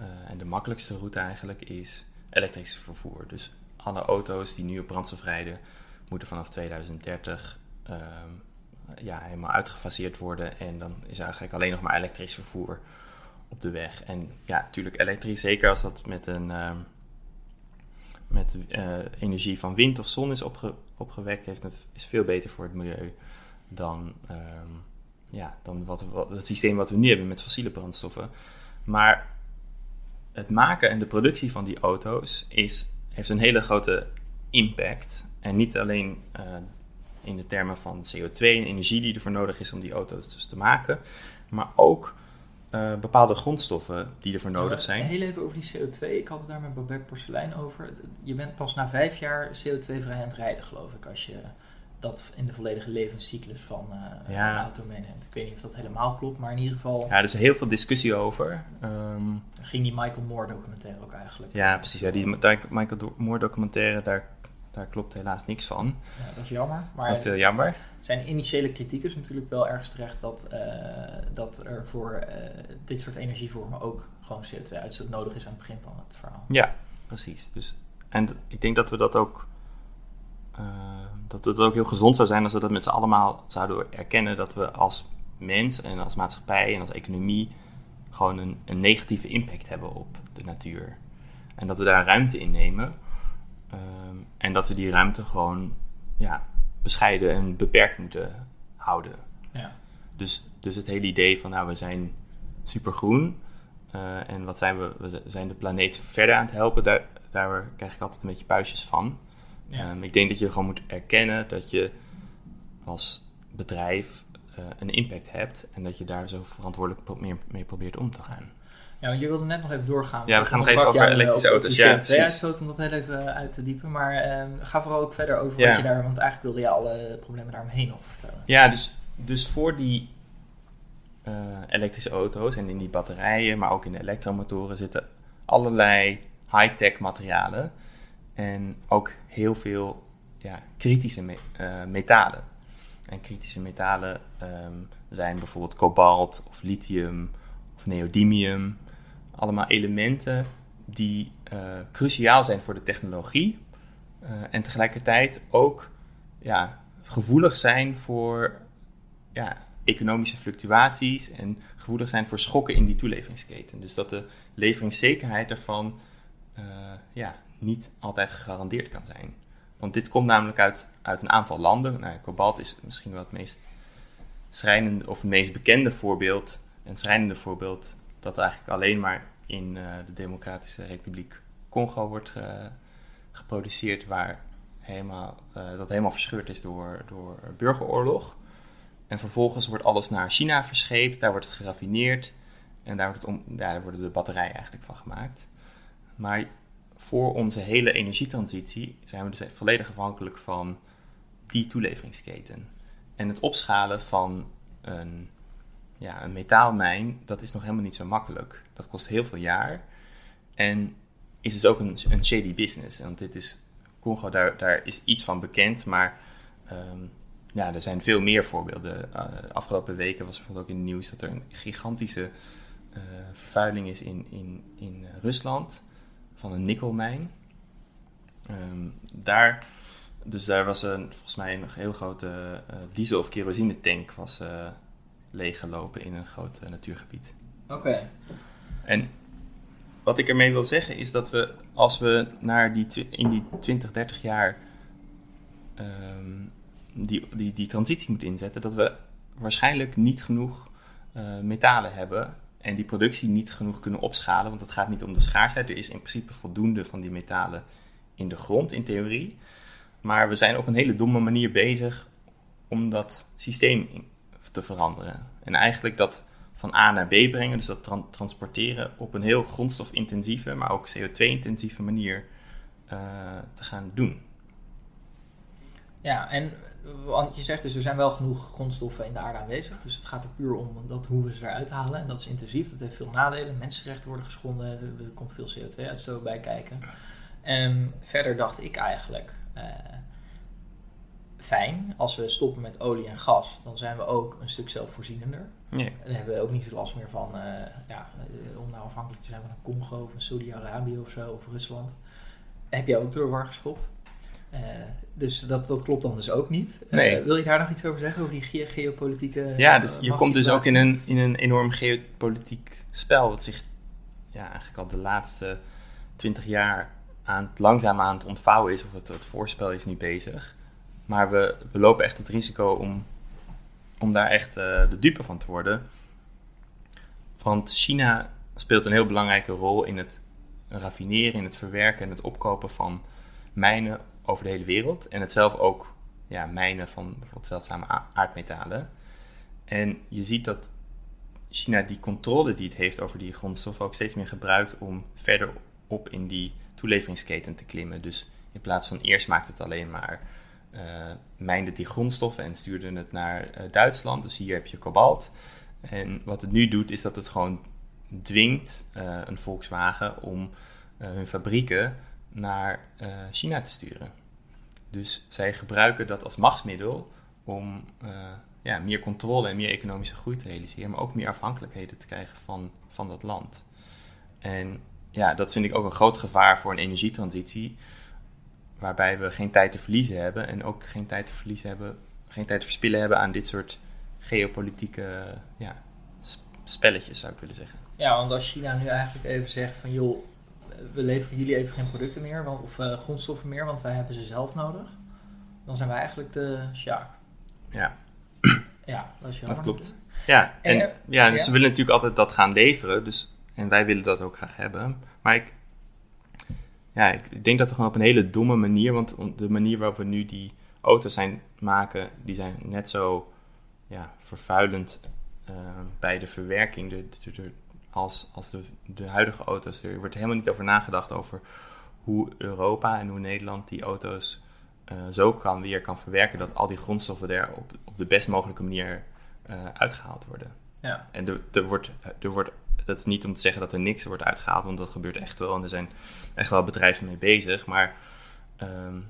uh, en de makkelijkste route eigenlijk, is elektrisch vervoer. Dus alle auto's die nu op brandstof rijden, moeten vanaf 2030 uh, ja, helemaal uitgefaseerd worden. En dan is eigenlijk alleen nog maar elektrisch vervoer op de weg. En ja, natuurlijk elektrisch, zeker als dat met een uh, met uh, energie van wind of zon is opge opgewekt, heeft, is veel beter voor het milieu dan, um, ja, dan wat, het systeem wat we nu hebben met fossiele brandstoffen. Maar het maken en de productie van die auto's is, heeft een hele grote impact. En niet alleen uh, in de termen van CO2 en energie die ervoor nodig is om die auto's dus te maken, maar ook uh, bepaalde grondstoffen die ervoor nodig zijn. Heel even over die CO2. Ik had het daar met Babette Porcelein over. Je bent pas na vijf jaar CO2-vrij aan het rijden, geloof ik, als je dat in de volledige levenscyclus van uh, ja. een auto meeneemt. Ik weet niet of dat helemaal klopt, maar in ieder geval... Ja, er is heel veel discussie over. Um, ging die Michael Moore documentaire ook eigenlijk. Ja, precies. Ja, die Michael Moore documentaire, daar, daar klopt helaas niks van. Ja, dat is jammer. Maar dat is heel jammer. Zijn initiële kritiek is natuurlijk wel ergens terecht dat, uh, dat er voor uh, dit soort energievormen ook gewoon CO2-uitstoot nodig is aan het begin van het verhaal. Ja, precies. Dus, en ik denk dat we dat ook uh, dat het ook heel gezond zou zijn als we dat met z'n allemaal zouden erkennen dat we als mens en als maatschappij en als economie gewoon een, een, negatieve impact hebben op de natuur. En dat we daar ruimte in nemen. Um, en dat we die ruimte gewoon ja, bescheiden en beperkt moeten houden. Ja. Dus, dus het hele idee van nou we zijn supergroen uh, en wat zijn we, we zijn de planeet verder aan het helpen, daar, daar krijg ik altijd een beetje puistjes van. Ja. Um, ik denk dat je gewoon moet erkennen dat je als bedrijf uh, een impact hebt en dat je daar zo verantwoordelijk mee, mee probeert om te gaan. Ja, want je wilde net nog even doorgaan. Ja, we gaan nog even over elektrische auto's. Ja, CO2-uitstoot om dat heel even uit te diepen. Maar um, ga vooral ook verder over ja. wat je daar... Want eigenlijk wilde je alle problemen daaromheen nog vertellen. Ja, dus, dus voor die uh, elektrische auto's en in die batterijen... maar ook in de elektromotoren zitten allerlei high-tech materialen... En ook heel veel ja, kritische me uh, metalen. En kritische metalen um, zijn bijvoorbeeld kobalt of lithium of neodymium. Allemaal elementen die uh, cruciaal zijn voor de technologie. Uh, en tegelijkertijd ook ja, gevoelig zijn voor ja, economische fluctuaties en gevoelig zijn voor schokken in die toeleveringsketen. Dus dat de leveringszekerheid daarvan uh, ja, niet altijd gegarandeerd kan zijn. Want dit komt namelijk uit, uit een aantal landen. Nou, kobalt is misschien wel het meest schrijnende of het meest bekende voorbeeld, een schrijnende voorbeeld, dat eigenlijk alleen maar in uh, de Democratische Republiek Congo wordt uh, geproduceerd, waar helemaal, uh, dat helemaal verscheurd is door, door burgeroorlog. En vervolgens wordt alles naar China verscheept, daar wordt het geraffineerd en daar, wordt het om, daar worden de batterijen eigenlijk van gemaakt. Maar voor onze hele energietransitie zijn we dus volledig afhankelijk van die toeleveringsketen. En het opschalen van een, ja, een metaalmijn, dat is nog helemaal niet zo makkelijk. Dat kost heel veel jaar. En is dus ook een, een shady business. Want dit is Congo, daar, daar is iets van bekend, maar um, ja, er zijn veel meer voorbeelden. Uh, afgelopen weken was bijvoorbeeld ook in het nieuws dat er een gigantische uh, vervuiling is in, in, in Rusland van een nikkelmijn. Um, daar, dus daar was een, volgens mij een heel grote diesel- of kerosine tank was leeggelopen in een groot natuurgebied. Oké. En wat ik ermee wil zeggen is dat we, als we naar die, in die 20, 30 jaar um, die, die, die transitie moeten inzetten, dat we waarschijnlijk niet genoeg uh, metalen hebben en die productie niet genoeg kunnen opschalen, want het gaat niet om de schaarsheid. Er is in principe voldoende van die metalen in de grond, in theorie. Maar we zijn op een hele domme manier bezig om dat systeem te veranderen. En eigenlijk dat van A naar B brengen, dus dat transporteren op een heel grondstofintensieve, maar ook CO2-intensieve manier uh, te gaan doen. Ja, en want je zegt dus er zijn wel genoeg grondstoffen in de aarde aanwezig. Dus het gaat er puur om dat, hoe we ze eruit halen. En dat is intensief, dat heeft veel nadelen. Mensenrechten worden geschonden, er komt veel CO2-uitstoot bij kijken. En verder dacht ik eigenlijk, uh, fijn, als we stoppen met olie en gas, dan zijn we ook een stuk zelfvoorzienender. Nee. En dan hebben we ook niet zo last meer van, uh, ja, om nou afhankelijk te zijn van een Congo of een Saudi-Arabië of zo, of Rusland. Heb je ook door war geschopt. Uh, dus dat, dat klopt dan dus ook niet. Nee. wil je daar nog iets over zeggen, over die ge geopolitieke... Ja, dus je komt dus ook in een, in een enorm geopolitiek spel, wat zich ja, eigenlijk al de laatste twintig jaar aan langzaam aan het ontvouwen is, of het, het voorspel is niet bezig. Maar we, lopen echt het risico om, om daar echt uh, de dupe van te worden. Want China speelt een heel belangrijke rol in het raffineren, in het verwerken en het opkopen van mijnen over de hele wereld. En het zelf ook ja, mijnen van bijvoorbeeld zeldzame aardmetalen. En je ziet dat China die controle die het heeft over die grondstoffen ook steeds meer gebruikt om verder op in die toeleveringsketen te klimmen. Dus in plaats van eerst maakt het alleen maar mijnde die grondstoffen en stuurde het naar uh, Duitsland. Dus hier heb je kobalt. En wat het nu doet is dat het gewoon dwingt uh, een Volkswagen om hun fabrieken naar China te sturen. Dus zij gebruiken dat als machtsmiddel om ja, meer controle en meer economische groei te realiseren, maar ook meer afhankelijkheden te krijgen van, van dat land. En ja, dat vind ik ook een groot gevaar voor een energietransitie, waarbij we geen tijd te verliezen hebben en ook geen tijd te verliezen hebben, geen tijd te verspillen hebben aan dit soort geopolitieke ja, spelletjes, zou ik willen zeggen. Ja, want als China nu eigenlijk even zegt van joh, we leveren jullie even geen producten meer of uh, grondstoffen meer, want wij hebben ze zelf nodig. Dan zijn wij eigenlijk de sjaak. Ja. Ja, dat is jammer. Dat klopt. Ja, en, en ja, dus ja, ze willen natuurlijk altijd dat gaan leveren. Dus, en wij willen dat ook graag hebben. Maar ik, ja, ik denk dat we gewoon op een hele domme manier, want de manier waarop we nu die auto's zijn maken, die zijn net zo ja, vervuilend uh, bij de verwerking. De, de, de, als, als de, de huidige auto's. Er wordt helemaal niet over nagedacht over hoe Europa en hoe Nederland die auto's uh, zo kan weer kan verwerken dat al die grondstoffen er op, op de best mogelijke manier uh, uitgehaald worden. Ja. En er, er, wordt, er wordt, dat is niet om te zeggen dat er niks wordt uitgehaald, want dat gebeurt echt wel. En er zijn echt wel bedrijven mee bezig, maar um,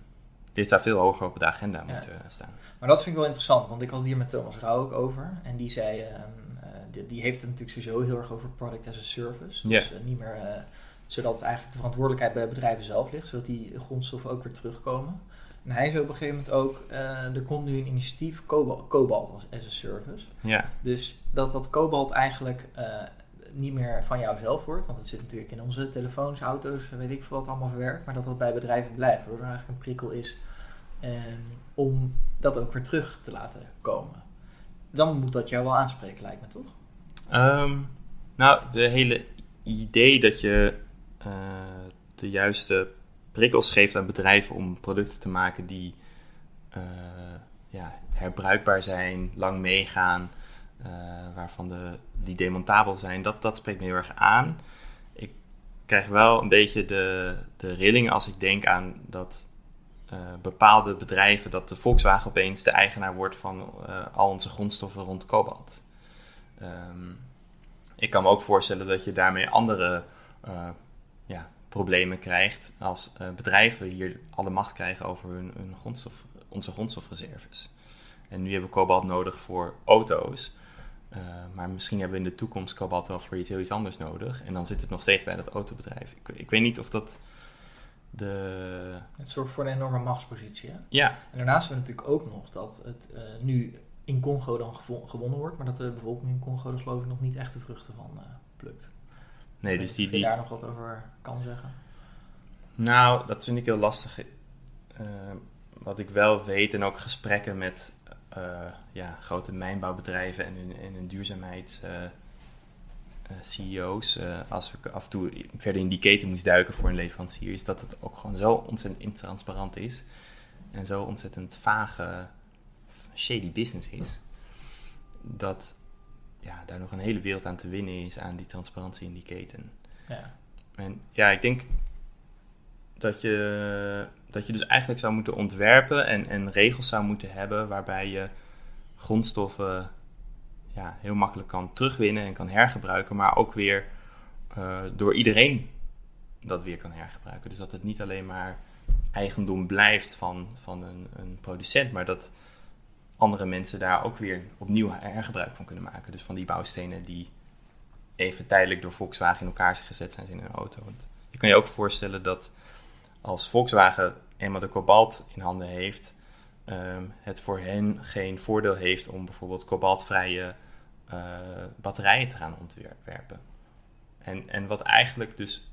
dit zou veel hoger op de agenda ja. moeten staan. Maar dat vind ik wel interessant, want ik had hier met Thomas Rauw ook over. En die zei, um, die, die, heeft het natuurlijk sowieso heel erg over product as a service. Dus uh, niet meer, uh, zodat eigenlijk de verantwoordelijkheid bij bedrijven zelf ligt, zodat die grondstoffen ook weer terugkomen. En hij zei op een gegeven moment ook, er komt nu een initiatief Cobalt, Cobalt as a service. Ja. Dus dat dat Cobalt eigenlijk niet meer van jou zelf wordt, want het zit natuurlijk in onze telefoons, auto's, weet ik veel wat allemaal verwerkt, maar dat dat bij bedrijven blijft, waardoor er eigenlijk een prikkel is um, om dat ook weer terug te laten komen. Dan moet dat jou wel aanspreken, lijkt me toch? Um, nou, de hele idee dat je uh, de juiste prikkels geeft aan bedrijven om producten te maken die uh, ja, herbruikbaar zijn, lang meegaan, uh, waarvan de, die demontabel zijn, dat, dat spreekt me heel erg aan. Ik krijg wel een beetje de, de rilling als ik denk aan dat uh, bepaalde bedrijven, dat de Volkswagen opeens de eigenaar wordt van al onze grondstoffen rond kobalt. Um, ik kan me ook voorstellen dat je daarmee andere ja, problemen krijgt als bedrijven hier alle macht krijgen over hun, hun grondstof, onze grondstofreserves. En nu hebben we kobalt nodig voor auto's. Uh, maar misschien hebben we in de toekomst kobalt wel voor iets heel iets anders nodig. En dan zit het nog steeds bij dat autobedrijf. Ik, ik weet niet of dat de... Het zorgt voor een enorme machtspositie. Hè? Ja. En daarnaast hebben we natuurlijk ook nog dat het uh, nu in Congo dan gewonnen wordt. Maar dat de bevolking in Congo er geloof ik nog niet echt de vruchten van plukt. Nee, dus die, die... je daar nog wat over kan zeggen? Nou, dat vind ik heel lastig. Wat ik wel weet en ook gesprekken met ja, grote mijnbouwbedrijven en hun, en hun duurzaamheids uh, CEO's, als we af en toe verder in die keten moest duiken voor een leverancier, is dat het ook gewoon zo ontzettend intransparant is en zo ontzettend vage, shady business is, dat ja, daar nog een hele wereld aan te winnen is aan die transparantie in die keten. Ja. En ja, ik denk dat je, dat je dus eigenlijk zou moeten ontwerpen en, en regels zou moeten hebben waarbij je grondstoffen ja, heel makkelijk kan terugwinnen en kan hergebruiken, maar ook weer uh, door iedereen dat weer kan hergebruiken. Dus dat het niet alleen maar eigendom blijft van, van een, een producent, maar dat andere mensen daar ook weer opnieuw hergebruik van kunnen maken. Dus van die bouwstenen die even tijdelijk door Volkswagen in elkaar gezet zijn in een auto. Je kan je ook voorstellen dat als Volkswagen eenmaal de kobalt in handen heeft, um, het voor hen geen voordeel heeft om bijvoorbeeld kobaltvrije uh, batterijen te gaan ontwerpen. En, en wat eigenlijk dus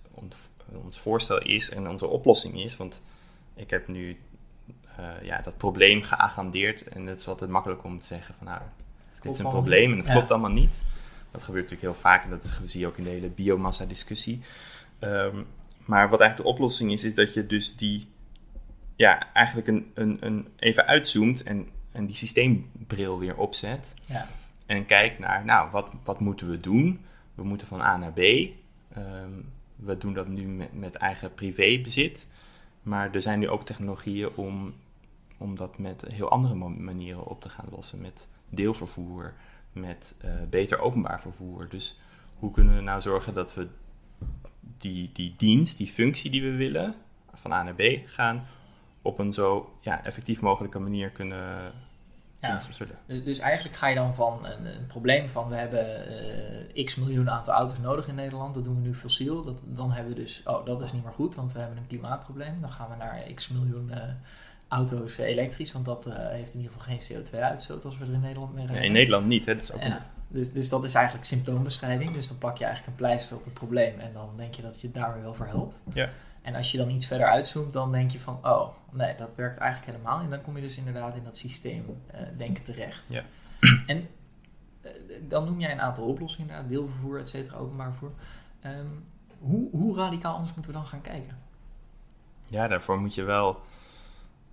ons voorstel is en onze oplossing is, want ik heb nu uh, ja, dat probleem geagendeerd en het is altijd makkelijk om te zeggen van nou, dit is een probleem en het ja. klopt allemaal niet. Dat gebeurt natuurlijk heel vaak en dat zie je ook in de hele biomassa discussie. Um, maar wat eigenlijk de oplossing is, is dat je dus die, ja, eigenlijk een, een, een even uitzoomt en, en die systeembril weer opzet. Ja. En kijkt naar, nou, wat, wat moeten we doen? We moeten van A naar B. Um, we doen dat nu met, met eigen privébezit. Maar er zijn nu ook technologieën om, om dat met heel andere manieren op te gaan lossen. Met deelvervoer, met uh, beter openbaar vervoer. Dus hoe kunnen we nou zorgen dat we die, die dienst, die functie die we willen, van A naar B gaan, op een zo ja, effectief mogelijke manier kunnen, ja. vervullen. Dus eigenlijk ga je dan van een, een probleem van we hebben uh, x miljoen aantal auto's nodig in Nederland, dat doen we nu fossiel. Dat, dan hebben we dus, oh dat is niet meer goed, want we hebben een klimaatprobleem. Dan gaan we naar x miljoen uh, auto's uh, elektrisch, want dat heeft in ieder geval geen CO2-uitstoot als we er in Nederland mee rijden. Ja, in Nederland niet, hè? Dat is ook ja. dus, dus dat is eigenlijk symptoombestrijding. Dus dan plak je eigenlijk een pleister op het probleem en dan denk je dat je daar weer wel voor helpt. Ja. En als je dan iets verder uitzoomt, dan denk je van, oh, nee, dat werkt eigenlijk helemaal niet. En dan kom je dus inderdaad in dat systeem uh, denken terecht. Ja. En uh, dan noem jij een aantal oplossingen, inderdaad, deelvervoer, et cetera, openbaar vervoer. Um, hoe, hoe radicaal anders moeten we dan gaan kijken? Ja, daarvoor moet je wel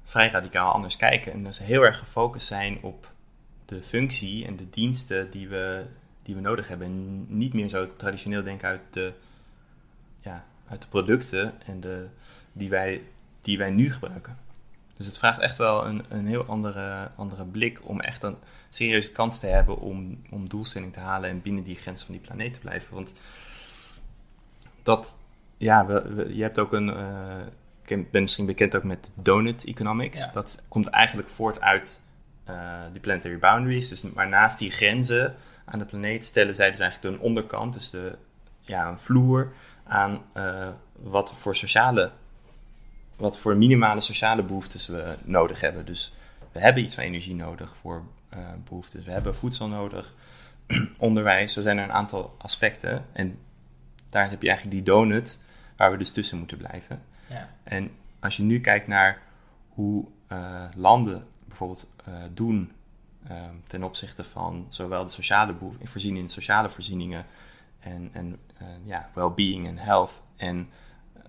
vrij radicaal anders kijken. En dus heel erg gefocust zijn op de functie en de diensten die we, die we nodig hebben. En niet meer zo traditioneel denken uit de, ja, uit de producten en de, die, wij, die wij nu gebruiken. Dus het vraagt echt wel een, een heel andere, andere blik om echt een serieuze kans te hebben om, om doelstelling te halen en binnen die grens van die planeet te blijven. Want dat, ja, we, we, je hebt ook een, uh, ik ben misschien bekend ook met donut economics. Ja. Dat komt eigenlijk voort uit uh, die planetary boundaries. Dus, maar naast die grenzen aan de planeet stellen zij dus eigenlijk een onderkant, dus de, ja, een vloer aan uh, wat voor sociale wat voor minimale sociale behoeftes we nodig hebben. Dus we hebben iets van energie nodig voor uh, behoeftes. We hebben voedsel nodig, onderwijs. Zo zijn er een aantal aspecten. En daar heb je eigenlijk die donut waar we dus tussen moeten blijven. Ja. En als je nu kijkt naar hoe uh, landen bijvoorbeeld doen Ehm, ten opzichte van zowel de sociale voorzieningen in sociale voorzieningen en, en uh, ja, well-being en health en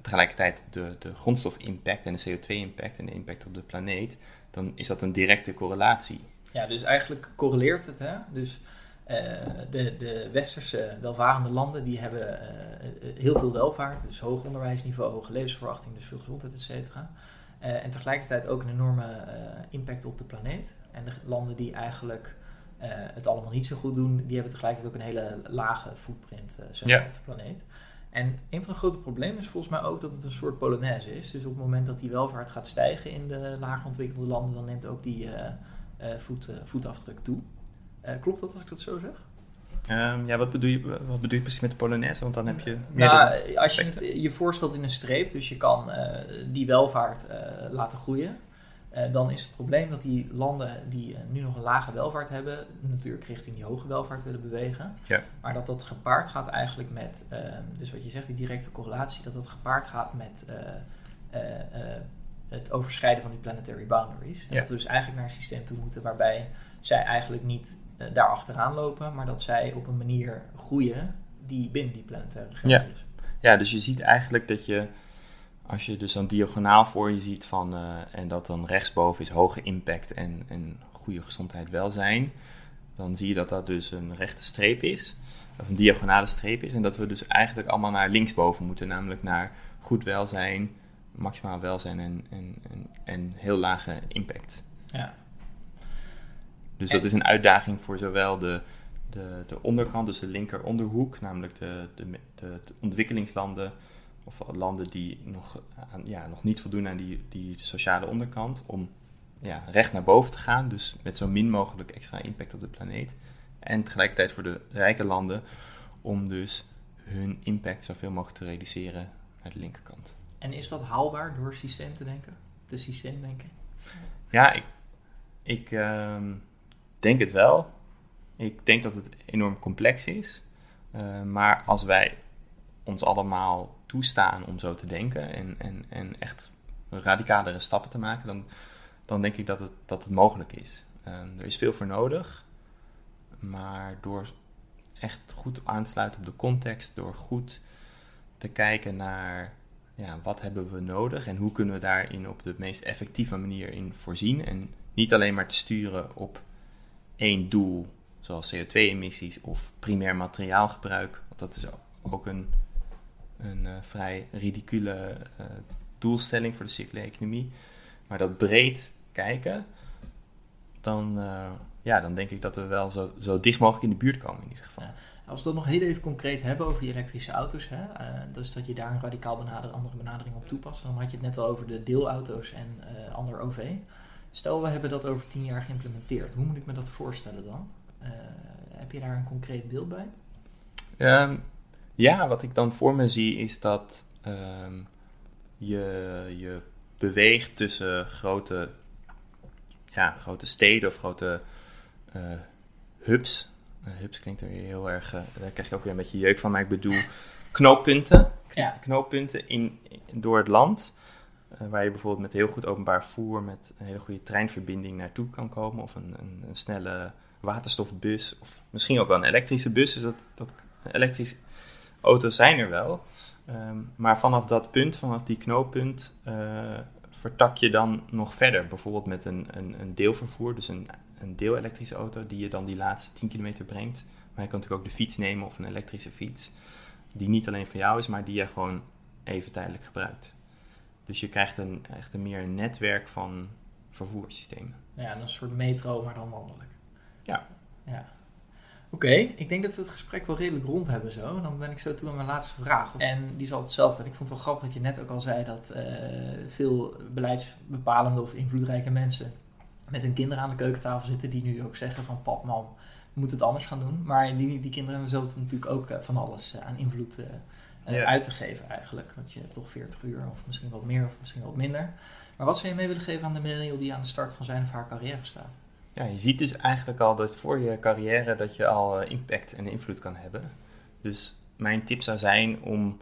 tegelijkertijd de, de grondstof-impact en de CO2-impact en de impact op de planeet, dan is dat een directe correlatie. Ja, dus eigenlijk correleert het. Hè? Dus uh, de, de westerse welvarende landen die hebben uh, heel veel welvaart, dus hoog onderwijsniveau, hoge levensverwachting, dus veel gezondheid, et cetera. En tegelijkertijd ook een enorme impact op de planeet. En de landen die eigenlijk het allemaal niet zo goed doen, die hebben tegelijkertijd ook een hele lage footprint uh, op de planeet. En een van de grote problemen is volgens mij ook dat het een soort polonaise is. Dus op het moment dat die welvaart gaat stijgen in de lager ontwikkelde landen, dan neemt ook die uh, voet, voetafdruk toe. klopt dat als ik dat zo zeg? Um, ja, wat bedoel, je, wat bedoel je precies met de Polonaise? Want dan heb je meer nou, Als je het je voorstelt in een streep, dus je kan die welvaart laten groeien. Eh, dan is het probleem dat die landen die eh, nu nog een lage welvaart hebben, natuurlijk richting die hoge welvaart willen bewegen. Ja. Maar dat dat gepaard gaat eigenlijk met, ehm, dus wat je zegt, die directe correlatie, dat dat gepaard gaat met eh, het overschrijden van die planetary boundaries. En dat we dus eigenlijk naar een systeem toe moeten waarbij zij eigenlijk niet daar achteraan lopen, maar dat zij op een manier groeien die binnen die planetaire grens ja. is. Ja, dus je ziet eigenlijk dat je als je dus een diagonaal voor je ziet van, uh, en dat dan rechtsboven is hoge impact en, en goede gezondheid welzijn, dan zie je dat dat dus een rechte streep is, of een diagonale streep is, en dat we dus eigenlijk allemaal naar linksboven moeten, namelijk naar goed welzijn, maximaal welzijn en, en, en, en heel lage impact. Ja. Dus dat is een uitdaging voor zowel de, de, de onderkant, dus de linker onderhoek, namelijk de, de, de ontwikkelingslanden, of landen die nog, ja, nog niet voldoen aan die, die sociale onderkant, om ja, recht naar boven te gaan, dus met zo min mogelijk extra impact op de planeet. En tegelijkertijd voor de rijke landen om dus hun impact zoveel mogelijk te reduceren naar de linkerkant. En is dat haalbaar door systeem te denken? De systeemdenken? Ja, ik, ik ehm, denk het wel. Ik denk dat het enorm complex is. Uh, maar als wij ons allemaal toestaan om zo te denken en, en, en echt radicalere stappen te maken, dan, dan denk ik dat het, dat het mogelijk is. Ehm, er is veel voor nodig, maar door echt goed aansluiten op de context, door goed te kijken naar ja, wat hebben we nodig en hoe kunnen we daarin op de meest effectieve manier in voorzien. En niet alleen maar te sturen op één doel, zoals CO2-emissies of primair materiaalgebruik, want dat is ook een een uh, vrij ridicule uh, doelstelling voor de circulaire economie. Maar dat breed kijken, dan, uh, ja, dan denk ik dat we wel zo, zo dicht mogelijk in de buurt komen in ieder geval. Ja. Als we dat nog heel even concreet hebben over die elektrische auto's, hè, dus dat je daar een radicaal benader, andere benadering op toepast, dan had je het net al over de deelauto's en ander OV. Stel, we hebben dat over tien jaar geïmplementeerd. Hoe moet ik me dat voorstellen dan? heb je daar een concreet beeld bij? Um, ja, wat ik dan voor me zie is dat ehm, je, je beweegt tussen grote, ja, grote steden of grote uh, hubs. Uh, hubs klinkt er weer heel erg, uh, daar krijg je ook weer een beetje jeuk van, maar ik bedoel knooppunten. Ja. Knooppunten in, door het land. waar je bijvoorbeeld met heel goed openbaar voer, met een hele goede treinverbinding naartoe kan komen. Of een, een, een snelle waterstofbus. Of misschien ook wel een elektrische bus. Dus dat, dat elektrisch auto's zijn er wel. Ehm, maar vanaf dat punt, vanaf die knooppunt, uh, vertak je dan nog verder. Bijvoorbeeld met een, een, een deelvervoer, dus een, een deelelektrische auto, die je dan die laatste 10 kilometer brengt. Maar je kan natuurlijk ook de fiets nemen of een elektrische fiets, die niet alleen voor jou is, maar die je gewoon even tijdelijk gebruikt. Dus je krijgt een, echt een meer netwerk van vervoerssystemen. Ja, een soort metro, maar dan landelijk. Ja. ja. Oké, ik denk dat we het gesprek wel redelijk rond hebben zo. Dan ben ik zo toe aan mijn laatste vraag. En die is altijd hetzelfde. ik vond het wel grappig dat je net ook al zei dat uh, veel beleidsbepalende of invloedrijke mensen met hun kinderen aan de keukentafel zitten. Die nu ook zeggen van pap, mam, we moeten het anders gaan doen. Maar die, die kinderen zullen natuurlijk ook eh, van alles uh, aan invloed eh, Ja. uit te geven eigenlijk. Want je hebt toch 40 uur of misschien wat meer of misschien wat minder. Maar wat zou je mee willen geven aan de millennial die aan de start van zijn of haar carrière staat? Ja, je ziet dus eigenlijk al dat voor je carrière dat je al eh, impact en invloed kan hebben. Dus mijn tip zou zijn om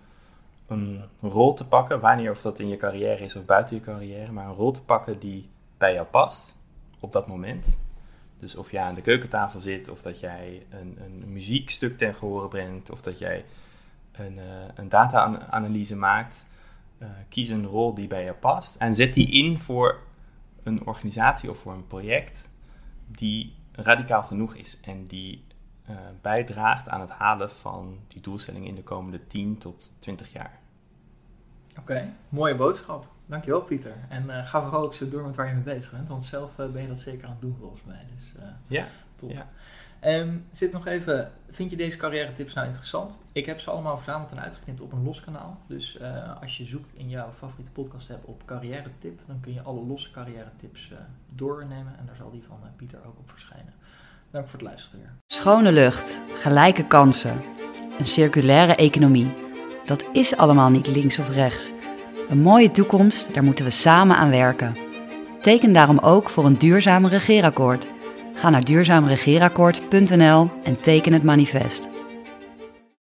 een rol te pakken, wanneer of dat in je carrière is of buiten je carrière, maar een rol te pakken die bij jou past op dat moment. Dus of jij aan de keukentafel zit, of dat jij een, een muziekstuk ten gehore brengt, of dat jij een, eh, een data-analyse maakt. Eh, kies een rol die bij jou past en zet die in voor een organisatie of voor een project die radicaal genoeg is en die eh, bijdraagt aan het halen van die doelstelling in de komende 10 tot 20 jaar. Oké, mooie boodschap. Dankjewel Pieter. En eh, ga vooral ook zo door met waar je mee bezig bent. Want zelf eh, ben je dat zeker aan het doen volgens mij. Dus Ja, top. Ja. Ehm, zit nog even, vind je deze carrière tips nou interessant? Ik heb ze allemaal verzameld en uitgeknipt op een los kanaal. Dus eh, als je zoekt in jouw favoriete podcast app op carrière tip, dan kun je alle losse carrière tips eh, doornemen. En daar zal die van eh, Pieter ook op verschijnen. Dank voor het luisteren weer. Schone lucht, gelijke kansen, een circulaire economie. Dat is allemaal niet links of rechts. Een mooie toekomst, daar moeten we samen aan werken. Teken daarom ook voor een duurzaam regeerakkoord. Ga naar duurzaamregeerakkoord.nl en teken het manifest.